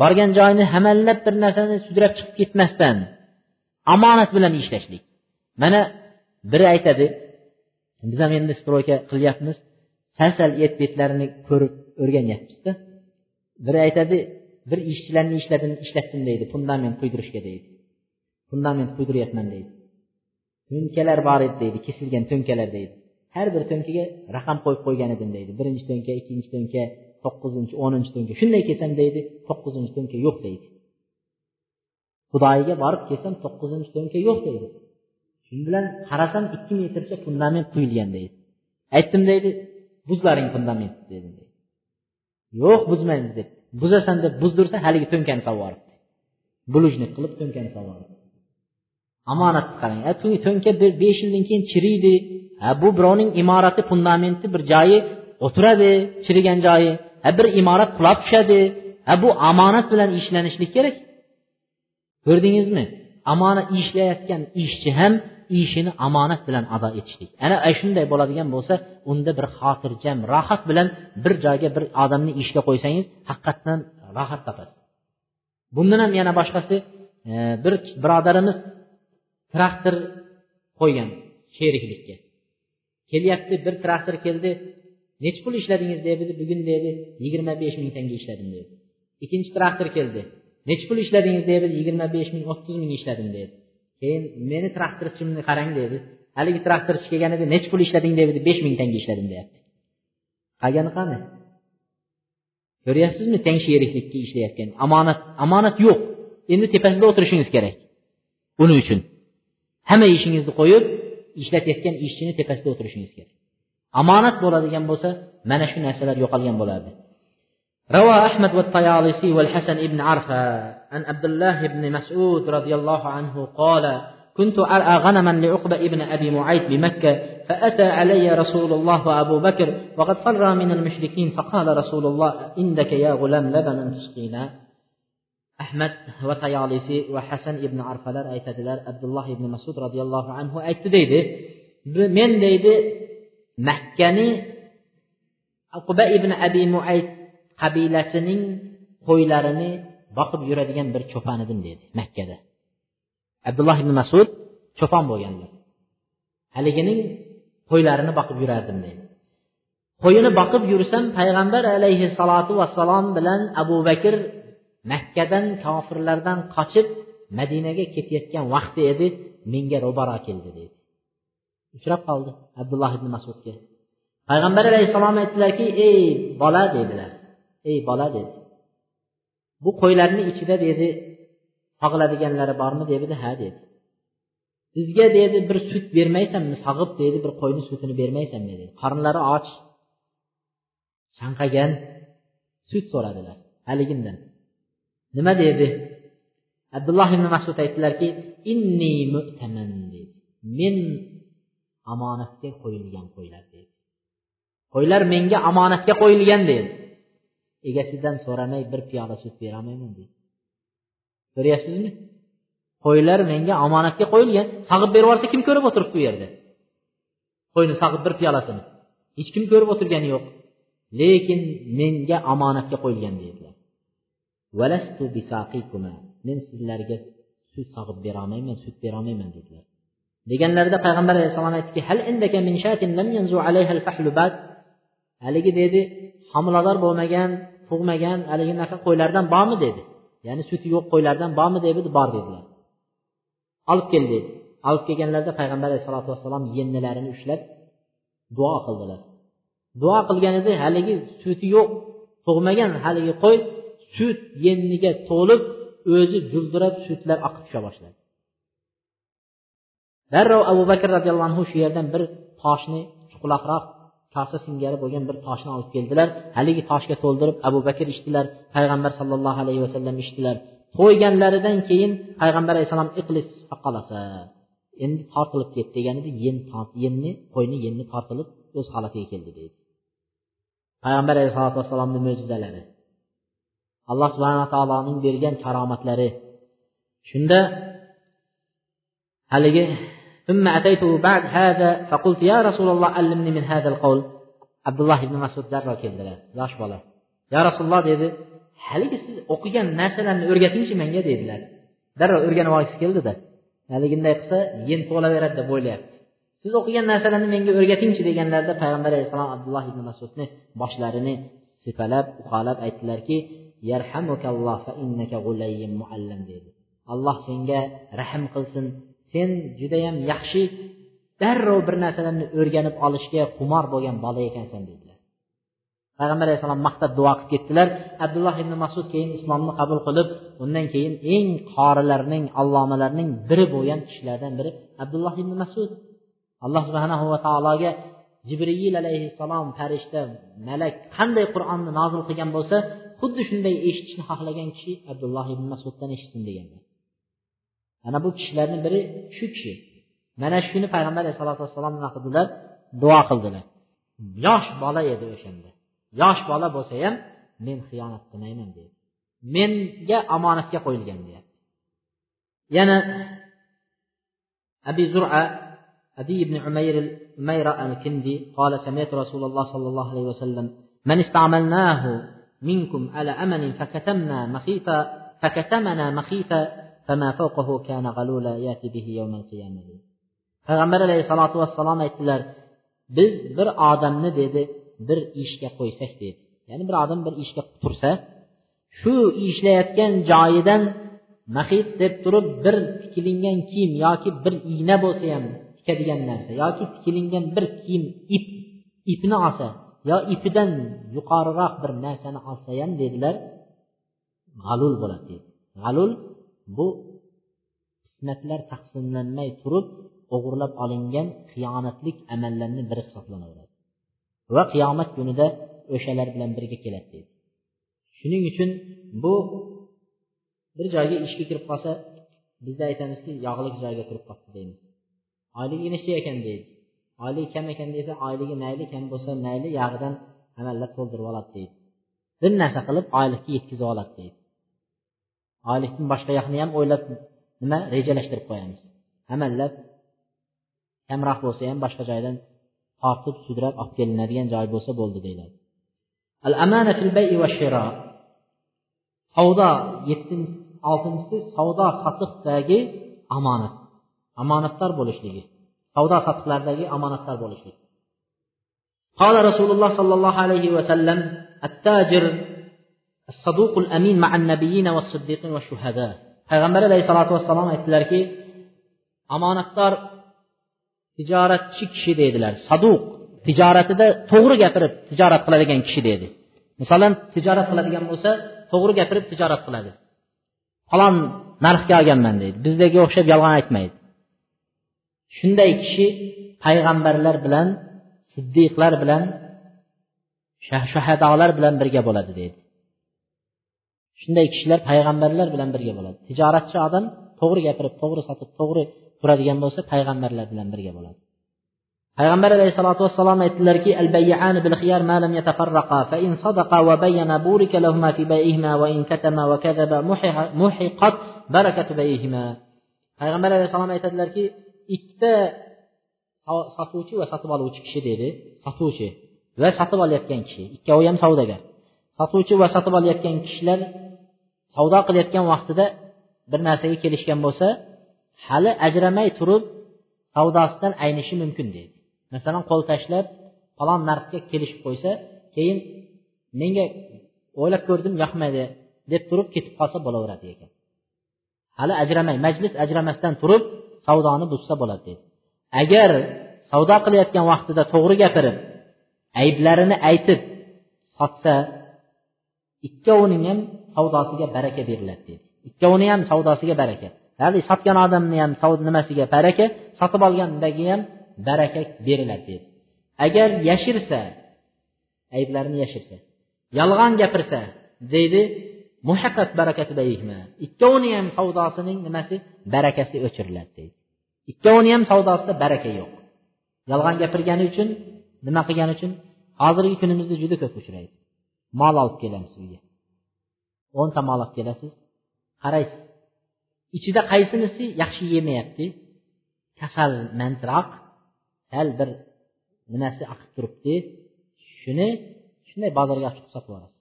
borgan joyini hamallab bir narsani sudrab chiqib ketmasdan omonat bilan ishlashlik. Mana biri aytadi biz ham endi stroyka qilyapmiz. Sal sal et betlarini ko'rib o'rganyapmizda biri aytadi bir ishchilarni ishladim ishlatdim deydi fundament quydirishga deydi. Fundament quydiryapman deydi. To'nkalar bor edi deydi kesilgan to'nkalar deydi. Har bir to'nkaga raqam qo'yib qo'ygan edim deydi. Birinchi to'nka ikkinchi to'nka to'qqizinchi o'ninchi to'nka shunday kelsam deydi. To'qqizinchi to'nka yo'q deydi. Xudoyiga borib kelsam to'qqizinchi to'nka yo'q deydi. Shu bilan qarasam ikki metrcha fundament quyilgan deydi. Aytdim deydi. Buzlaring fundamentni dedi. Yo'q buzmaymiz deb buzasan deb buzdirsa haligi to'nkani solib bulujnik qilib to'nkani solib omonatni qarang. To'nka bir besh yildan keyin chiriydi. Ha bu birovning imorati fundamenti bir joyi o'tiradi chirigan joyi. Ha bir imorat qulab tushadi. Ha bu omonat bilan ishlanishlik kerak. Ko'rdingizmi? Omonat ishlayotgan ishchi ham ishini omonat bilan ado etishlik. Ana shunday bo'ladigan bo'lsa unda bir xotirjam rohat bilan bir joyga bir odamni ishga qo'ysangiz haqiqatdan rohat topasiz. Bundan ham yana boshqasi e, bir birodarimiz traktor qo'ygan sheriklikka. Kelyapti bir traktor keldi nechi pul ishladingiz? dedi bugun dedi yigirma besh ming tanga ishladim dedi ikkinchi traktor keldi nechi pul ishladingiz? dedi yigirma besh ming o'ttiz ming ishladim dedi keyin meni traktorchimni qarang dedi. Haligi traktorchi kelgan edi nechi pul ishlading dedi. Besh ming tanga ishladim deyapti. Qolgani qani? Ko'ryapsizmi teng sheriklikka ishlayotgan? Omonat omonat yo'q. Endi tepasida o'tirishingiz kerak. Buning uchun. Hamma ishingizni qo'yib ishlatayotgan ishchini tepasida o'tirishingiz kerak. Omonat bo'ladigan bo'lsa mana shu narsalar yo'qolgan bo'lardi. روى أحمد والطيالسي والحسن بن عرفة عن عبد الله بن مسعود رضي الله عنه قال كنت أرأى غنما لعقبة ابن أبي معيط بمكة فأتى علي رسول الله وأبو بكر وقد فر من المشركين فقال رسول الله عندك يا غلام لبنا تسقينا. ahmad va tayolisi va hasan ibn arfalar aytadilar abdulloh ibn masud roziyallohu anhu aytdi deydi men deydi makkani uquba ibn abi muayt qabilasining qo'ylarini boqib yuradigan bir cho'pon edim dedi makkada. Abdulloh ibn masud cho'pon bo'lganlar. Haligining qo'ylarini boqib yurardim deydi qo'yini boqib yursam payg'ambar alayhissalotu vassalom bilan abu bakr makkadan kofirlardan qochib madinaga ketayotgan vaqti edi menga ro'baro keldi deydi uchrab qoldi abdulloh ibn masudga. Payg'ambar alayhissalom aytdilarki ey bola dedilar. Ey bola dedi. Bu qo'ylarni ichida dedi sog'iladiganlari bormi? dedi ha dedi. Bizga dedi bir sut bermaysanmi? Sog'ib dedi bir qo'yni sutini bermaysanmi? dedi. Qornlari och chanqagan sut so'radilar haligindan. Nima? dedi. Abdulloh ibn masud aytdilarki inni mu'taman dedi. Men omonatga qo'yilgan qo'ylar dedi. Qo'ylar menga omonatga qo'yilgan dedi. Egasidan so'ramay bir piyola sut berolmayman deydi. Ko'ryapsizmi? Qo'ylar menga omonatga qo'yilgan. Sog'ib berib yuborsa kim ko'rib o'tiribdi u yerda? Qo'yni sog'ib bir piyolasini. Hech kim ko'rib o'tirgani yo'q. Lekin menga omonatga qo'yilgan deydilar. Men sizlarga sut sog'ib berolmayman sut berolmayman dedilar deganlarida payg'ambar alayhissalom aytdiki hal min shatin lam yanzu alayha al-fahlu haligi dedi homilador bo'lmagan tug'magan haligi naqa qo'ylardan bormi dedi. Ya'ni suti yo'q qo'ylardan bormi dedi bor dedilar. Olib kel dedi. Olib kelganlarida payg'ambar alayhisalotu vassalom yennilarini ushlab duo qildilar. Duo qilganida haligi suti yo'q tug'magan haligi qo'y sut yenniga to'lib o'zi juldirab sutlar oqib tusha boshladi. Darrov abu bakr roziyallohu anhu shu yerdan bir toshni chuqurroq kosa singari bo'lgan bir toshni olib keldilar. Haligi toshga to'ldirib abu bakr ichdilar payg'ambar sallallohu alayhi vasallam ichdilar. To'yganlaridan keyin payg'ambar alayhissalom iqlis faqalasa endi tortilib ket deganida yen yenni qo'yni yenni tortilib o'z holatiga keldi deydi. Payg'ambar alayhisalotu vassalomni mo'jizalari. Alloh subhana taoloning bergan karomatlari. Shunda haligi ثم أتيته بعد هذا فقلت يا رسول الله علمني من هذا القول abdulloh ibn masud darrov keldilar yosh bola yo rasululloh dedi haligi siz o'qigan narsalarni o'rgatingchi menga dedilar darrov o'rganib olgisi keldida haliginday qilsa yen to'laveradi deb o'ylayapti siz o'qigan narsalarni menga o'rgatingchi deganlarida payg'ambar alayhissalom abdulloh ibn masudni boshlarini sipalab uqalab aytdilarki dedi alloh senga rahm qilsin Sen judayam yaxshi darrov bir narsalarni o'rganib olishga qumor bo'lgan bola ekansan dedilar. Payg'ambar alayhissalom maqtab duo qilib ketdilar. Abdulloh ibn masud keyin islomni qabul qilib undan keyin eng qorilarning allomalarning biri bo'lgan kishilardan biri abdulloh ibn masud. Alloh subhanahu va taologa jibril alayhissalom farishta malak qanday qur'onni nozil qilgan bo'lsa xuddi shunday eshitishni xohlagan kishi abdulloh ibn masuddan eshitsin deganlar ana bu kishilarni biri shu kishi mana shu kuni payg'ambar alayhisalotu vassalom nima qildilar duo qildilar yosh bola edi o'shanda yosh bola bo'lsa ham men xiyonat qilmayman dedi menga omonatga qo'yilgan deyapti yana abi zura أبي بن عمير عمير الكندي قال سمعت رسول الله صلى الله عليه وسلم من استعملناه منكم على أمن فكتمنا مخيطا فكتمنا مخيطا payg'ambar alayhissalotu vassalom aytdilar biz bir odamni dedi bir ishga qo'ysak dedi. Ya'ni bir odam bir ishga tursa shu ishlayotgan joyidan mahid deb turib bir tikilingan kiyim yoki bir igna bo'lsa ham tikadigan narsa yoki tikilingan bir kiyim ip ipni olsa yo ipidan yuqoriroq bir narsani olsa ham dedilar g'alul bo'ladi dedi. G'alul bu qismatlar taqsimlanmay turib o'g'irlab olingan xiyonatlik amallarni biri hisoblanaveradi. Va qiyomat kunida o'shalar bilan birga keladi deydi. Shuning uchun bu bir joyga ishga kirib qolsa bizda aytamizki yog'lik joyga kirib qolibdi deymiz. Oyligi nechta ekan deydi. Oyligi kam ekan desa oyligi mayli kam bo'lsa mayli yog'idan amallab to'ldirib oladi deydi. Bir narsa qilib oylikka yetkazib oladi deydi. oylikdan boshqa yoqni ham o'ylab nima rejalashtirib qo'yamiz amallab kamroq bo'lsa ham boshqa joydan tortib sudrab olib kelinadigan joy bo'lsa bo'ldi deyiladi al amana fil bayi va shiro savdo yettinchi oltinchisi savdo sotiqdagi omonat omonatdor bo'lishligi savdo sotiqlardagi omonatdor bo'lishlik قال رسول الله صلى الله عليه وسلم التاجر payg'ambar alayhisalotu vassalom aytdilarki omonatdor tijoratchi kishi deydilar saduq tijoratida to'g'ri gapirib tijorat qiladigan kishi deydi masalan tijorat qiladigan bo'lsa to'g'ri gapirib tijorat qiladi. Falon narxga olganman deydi. Bizdagiga o'xshab yolg'on aytmaydi. Shunday kishi payg'ambarlar bilan siddiqlar bilan shahadolar bilan birga bo'ladi deydi shunday kishilar payg'ambarlar bilan birga bo'ladi. Tijoratchi odam to'g'ri gapirib to'g'ri sotib to'g'ri turadigan bo'lsa payg'ambarlar bilan birga bo'ladi. Payg'ambar alayhissalotu vassalom aytdilarki al bayyan bil xiyar ma lam yatafarraqa fa in sadaqa va bayyana burika lahuma fi bay'ihima va in katama va kadaba muhiqat barakatu bay'ihima payg'ambar alayhissalom aytadilarki ikkita sotuvchi va sotib oluvchi kishi dedi. Sotuvchi va sotib olayotgan kishi. Ikkovi ham savdogar. Sotuvchi va sotib olayotgan kishilar savdo qilayotgan vaqtida bir narsaga kelishgan bo'lsa hali ajramay turib savdosidan aynishi mumkin deydi. Masalan qo'l tashlab falon narxga kelishib qo'ysa keyin menga o'ylab ko'rdim yoqmaydi deb turib ketib qolsa bo'laveradi ekan. Hali ajramay majlis ajramasdan turib savdoni buzsa bo'ladi deydi. Agar savdo qilayotgan vaqtida to'g'ri gapirib ayblarini aytib sotsa ikkovining ham savdosiga baraka beriladi dedi. Ikkovini ham savdosiga baraka. Ya'ni sotgan odamni ham nimasiga baraka sotib olgandagi ham baraka beriladi dedi. Agar yashirsa ayblarini yashirsa yolg'on gapirsa deydi muhaqqat barakati ikkovini ham savdosining nimasi? Barakasi o'chiriladi deydi. Ikkovini ham savdosida baraka yo'q. Yolg'on gapirgani uchun nima qilgani uchun? Hozirgi kunimizda juda ko'p uchraydi. Mol olib kelamiz uyga o'nta mol olib kelasiz. Qaraysiz. Ichida qaysinisi yaxshi yemayapti. Kasalmandroq sal bir nimasi oqib turibdi. Shuni shunday bozorga olib chiqib sotib yuborasiz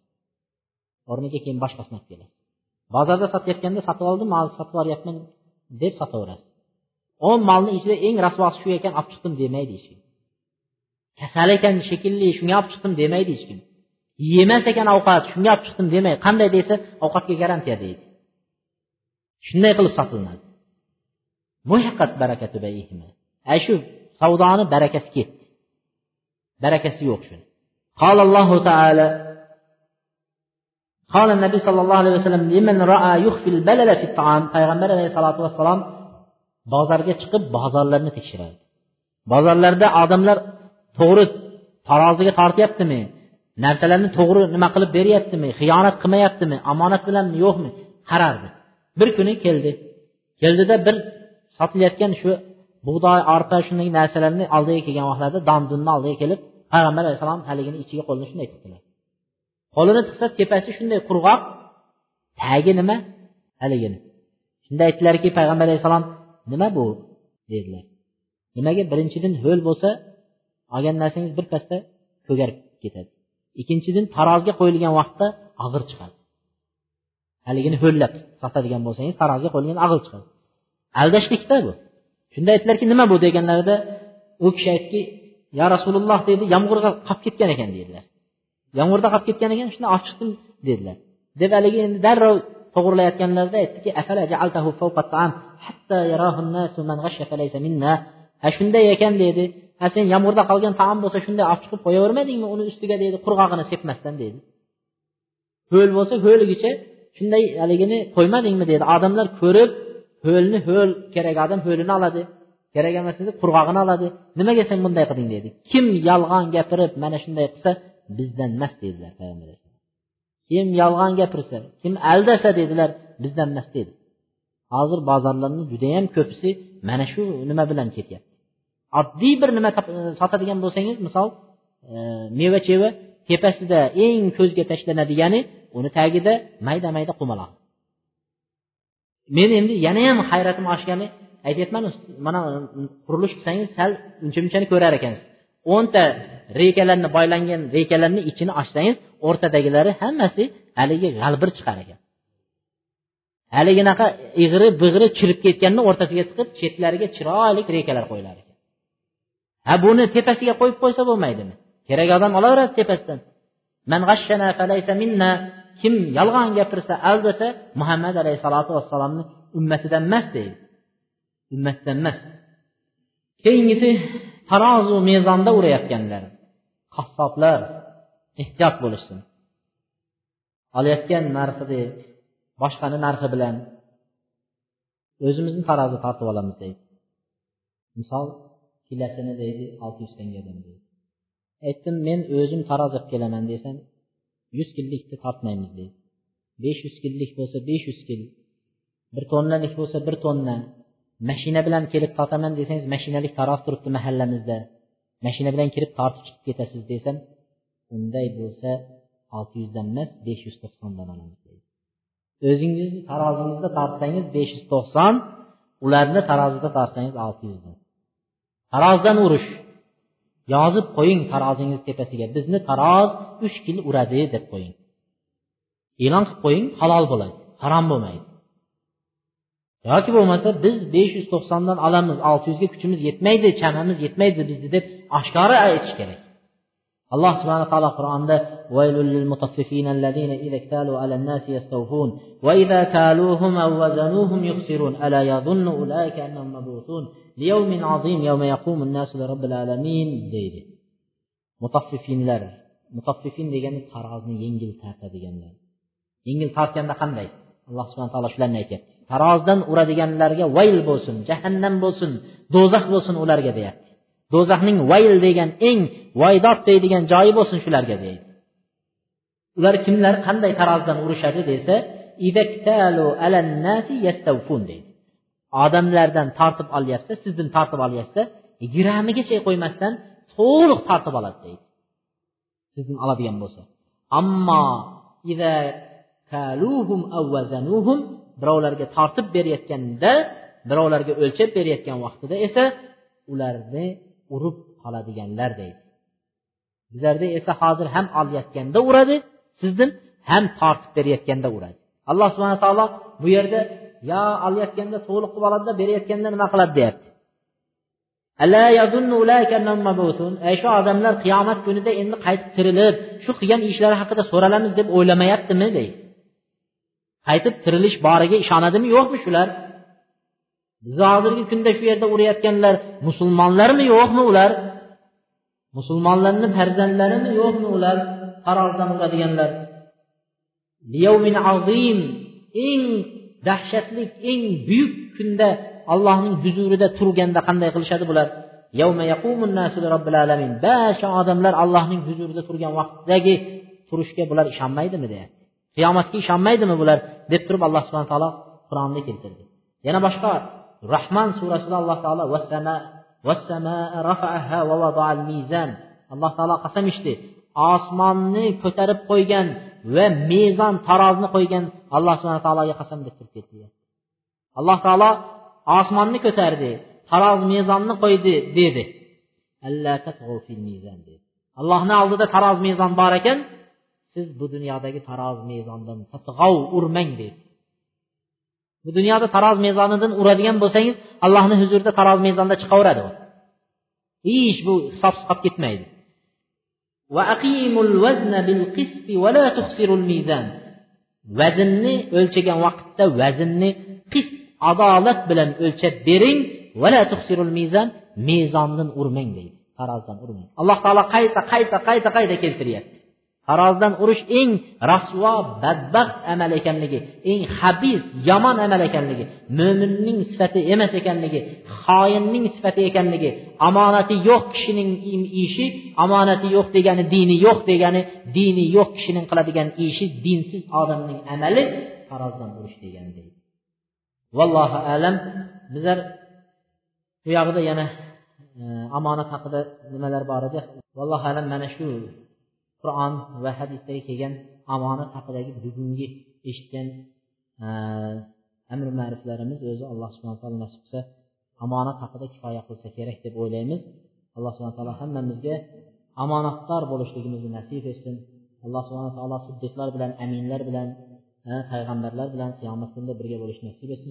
o'rniga keyin boshqasini olib kelasiz. Bozorda sotayotganda sotib oldim hozir sotib yuboryapman deb sotaverasiz. O'n molni ichida eng rasvosi shu ekan olib chiqdim demaydi hech kim. Kasal ekan shekilli shunga olib chiqdim demaydi hech kim. yemas ekan ovqat shunga olib chiqdim demaydi qanday desa ovqatga garantiya deydi shunday qilib sotilinadi ana shu savdoni barakasi ketdi barakasi yo'q shuni قال الله تعالى قال النبي صلى الله عليه وسلم لمن رأى يخفي البلل في الطعام payg'ambar alayhisalotu vassalom bozorga chiqib bozorlarni tekshiradi bozorlarda odamlar to'g'ri taroziga tortyaptimi Narsalarni to'g'ri nima qilib beryaptimi xiyonat qilmayaptimi omonat bilanmi yo'qmi? Qarardi. Bir kuni keldi. Keldida bir sotilayotgan shu bug'doy arpa shunday narsalarni oldiga kelgan vaqtlarda dandunni oldiga kelib payg'ambar alayhissalom haligini ichiga qo'lini shunday tiqdilar. Qo'lini tiqsa tepasi shunday qurg'oq tagi nima? Haligini. Shunda aytdilarki payg'ambar alayhissalom nima bu? dedilar. Nimaga birinchidan ho'l bo'lsa olgan narsangiz birpasda ko'garib ketadi. Ikkinchidan tarozga qo'yilgan vaqtda og'ir chiqadi. Haligini ho'llab sotadigan bo'lsangiz tarozga qo'yilgan og'ir chiqadi. Aldashlikda bu. Shunda aytdilarki nima bu deganlarida u kishi aytdiki yo rasululloh dedi yomg'irga qolib ketgan ekan dedilar yomg'irda qolib ketgan ekan shunda olib chiqdim dedilar. Deb haligi endi darrov to'g'irlayotganlarida aytdiki ha shunday ekan deydi sen yomg'irda qolgan taom bo'lsa shunday olib chiqib qo'yavermadingmi uni ustiga deydi qurg'og'ini sepmasdan deydi. Ho'l bo'lsa ho'ligicha shunday haligini qo'ymadingmi deydi. Odamlar ko'rib ho'lni ho'l kerak odam ho'lini oladi kerak emas edi qurg'og'ini oladi. Nimaga sen bunday qilding deydi. Kim yolg'on gapirib mana shunday qilsa bizdan emas dedilar payg'ambar kim yolg'on gapirsa kim aldasa dedilar bizdan emas dedi. Hozir bozorlarni judayam ko'pisi mana shu nima bilan ketyapti. Oddiy bir nima sotadigan bo'lsangiz misol e, meva cheva tepasida eng ko'zga tashlanadigani uni tagida mayda mayda qumaloq. Men endi yanayam hayratim oshgani aytyapman mana qurilish qilsangiz sal uncha munchani ko'rar ekansiz. O'nta reykalarni boylangan reykalarni ichini ochsangiz o'rtadagilari hammasi haligi g'albir chiqar ekan. Haliginaqa ig'ri big'ri chirib ketganni o'rtasiga chiqib chetlariga chiroyli reykalar qo'yilar ekan. Ha buni tepasiga qo'yib qo'ysa bo'lmaydimi? Kerak odam olaveradi tepasidan. Kim yolg'on gapirsa albatta muhammad alayhissalotu vassalomni ummatidan emas deydi. Ummatidan emas. Keyingisi tarozu mezonda urayotganlar. Qassoblar ehtiyot bo'lishsin. Olayotgan narxida boshqani narxi bilan. O'zimizni tarozi tortib olamiz deydi. Misol kilasini deydi olti yuz tangadan deydi. Aytdim men o'zim taroz olib kelaman desam yuz killikni tortmaymiz deydi. Besh yuz killik bo'lsa besh yuz kil bir tonnalik bo'lsa bir tonna mashina bilan kelib tortaman desangiz mashinalik taroz turibdi mahallamizda. Mashina bilan kirib tortib chiqib ketasiz desam unday bo'lsa olti yuzdan emas besh yuz to'qsondan olamiz deydi. O'zingizni tarozingizda tortsangiz besh yuz to'qson ularni tarozida tortsangiz olti yuzdan. Tarozdan urish yozib qo'ying tarozingiz tepasiga. Bizni taroz uch kil uradi deb qo'ying. E'lon qilib qo'ying halol bo'ladi harom bo'lmaydi. Yoki bo'lmasa biz besh yuz to'qsondan olamiz olti yuzga kuchimiz yetmaydi chamamiz yetmaydi bizni deb oshkora aytish kerak. alloh subhana taolo qur'onda وإذا كالوهم أو وزنوهم يخسرون ألا يظن أولئك أنهم مبعوثون ليوم عظيم يوم يقوم الناس لرب العالمين deydi mutaffifinlar mutaffifin degani tarozni yengil tortadiganlar yengil tortganda qanday alloh subhana taolo shularni aytyapti tarozidan uradiganlarga vayl bo'lsin jahannam bo'lsin do'zax bo'lsin ularga deyapti Do'zaxning vayl degan eng vaydot deydigan joyi bo'lsin shularga deydi. Ular kimlar qanday tarozidan urishadi desa deydi. Odamlardan tortib olyapsa sizdan tortib olyapsa gramigacha qo'ymasdan to'liq tortib oladi deydi. Sizdan oladigan bo'lsa. Ammo birovlarga tortib berayotganda birovlarga o'lchab berayotgan vaqtida esa ularni urib qoladiganlar deydi bizlarda esa hozir ham olayotganda uradi sizni ham tortib berayotganda uradi. Alloh subhana taolo bu yerda yo olayotganda to'liq qilib oladida berayotganda nima qiladi? deyapti. Ey shu odamlar qiyomat kunida endi qaytib tirilib shu qilgan ishlari haqida so'ralamiz deb o'ylamayaptimi deydi. Qaytib tirilish boriga ishonadimi yo'qmi shular? Hozirgi kunda shu yerda urayotganlar musulmonlarmi yo'qmi ular? Musulmonlarni farzandlarimi yo'qmi ular? Qarordan uradiganlar eng dahshatli eng buyuk kunda allohning huzurida turganda qanday qilishadi bular? Barcha odamlar allohning huzurida turgan vaqtdagi turishga bular ishonmaydimi deyapti qiyomatga ishonmaydimi bular? deb turib alloh subhana taolo qur'onda keltirdi. Yana boshqa rahman surasida alloh taolo alloh taolo qasam ichdi. Osmonni ko'tarib qo'ygan va mezon tarozni qo'ygan alloh subhana taologa qasam deb turib ketdi. Alloh taolo osmonni ko'tardi taroz mezonni qo'ydi dedi. Allohni oldida taroz mezon bor ekan siz bu dunyodagi taroz mezondan tatg'ov urmang dedi. Bu dunyoda taroz mezonidan uradigan bo'lsangiz allohni huzurida taroz mezonda chiqaveradi u. Hech bu hisob qolib ketmaydi. Vaznni o'lchagan vaqtda vaznni qist adolat bilan o'lchab bering mezondan urmang deydi. Tarozdan urmang. Alloh taolo qayta qayta qayta qayta keltiryapti. Tarozdan urish eng rasvo badbaxt amal ekanligi eng habis yomon amal ekanligi mo'minning sifati emas ekanligi xoinning sifati ekanligi omonati yo'q kishining ishi omonati yo'q degani dini yo'q degani dini yo'q kishining qiladigan ishi dinsiz odamning amali farozdan urish degani deydi. Vallohu alam bizlar bu yog'ida yana e, omonat haqida nimalar bor edi? Vallohu alam mana shu qur'on va hadisdagi kelgan omonat haqidagi bugungi eshitgan e, amri ma'riflarimiz o'zi alloh subhana taolo nasib qilsa omonat haqida kifoya qilsa kerak deb o'ylaymiz. Alloh subhana taolo hammamizga omonatdor bo'lishligimizni nasib etsin. Alloh subhana taolo siddiqlar bilan aminlar bilan e, payg'ambarlar bilan qiyomat kunida birga bo'lishni nasib etsin.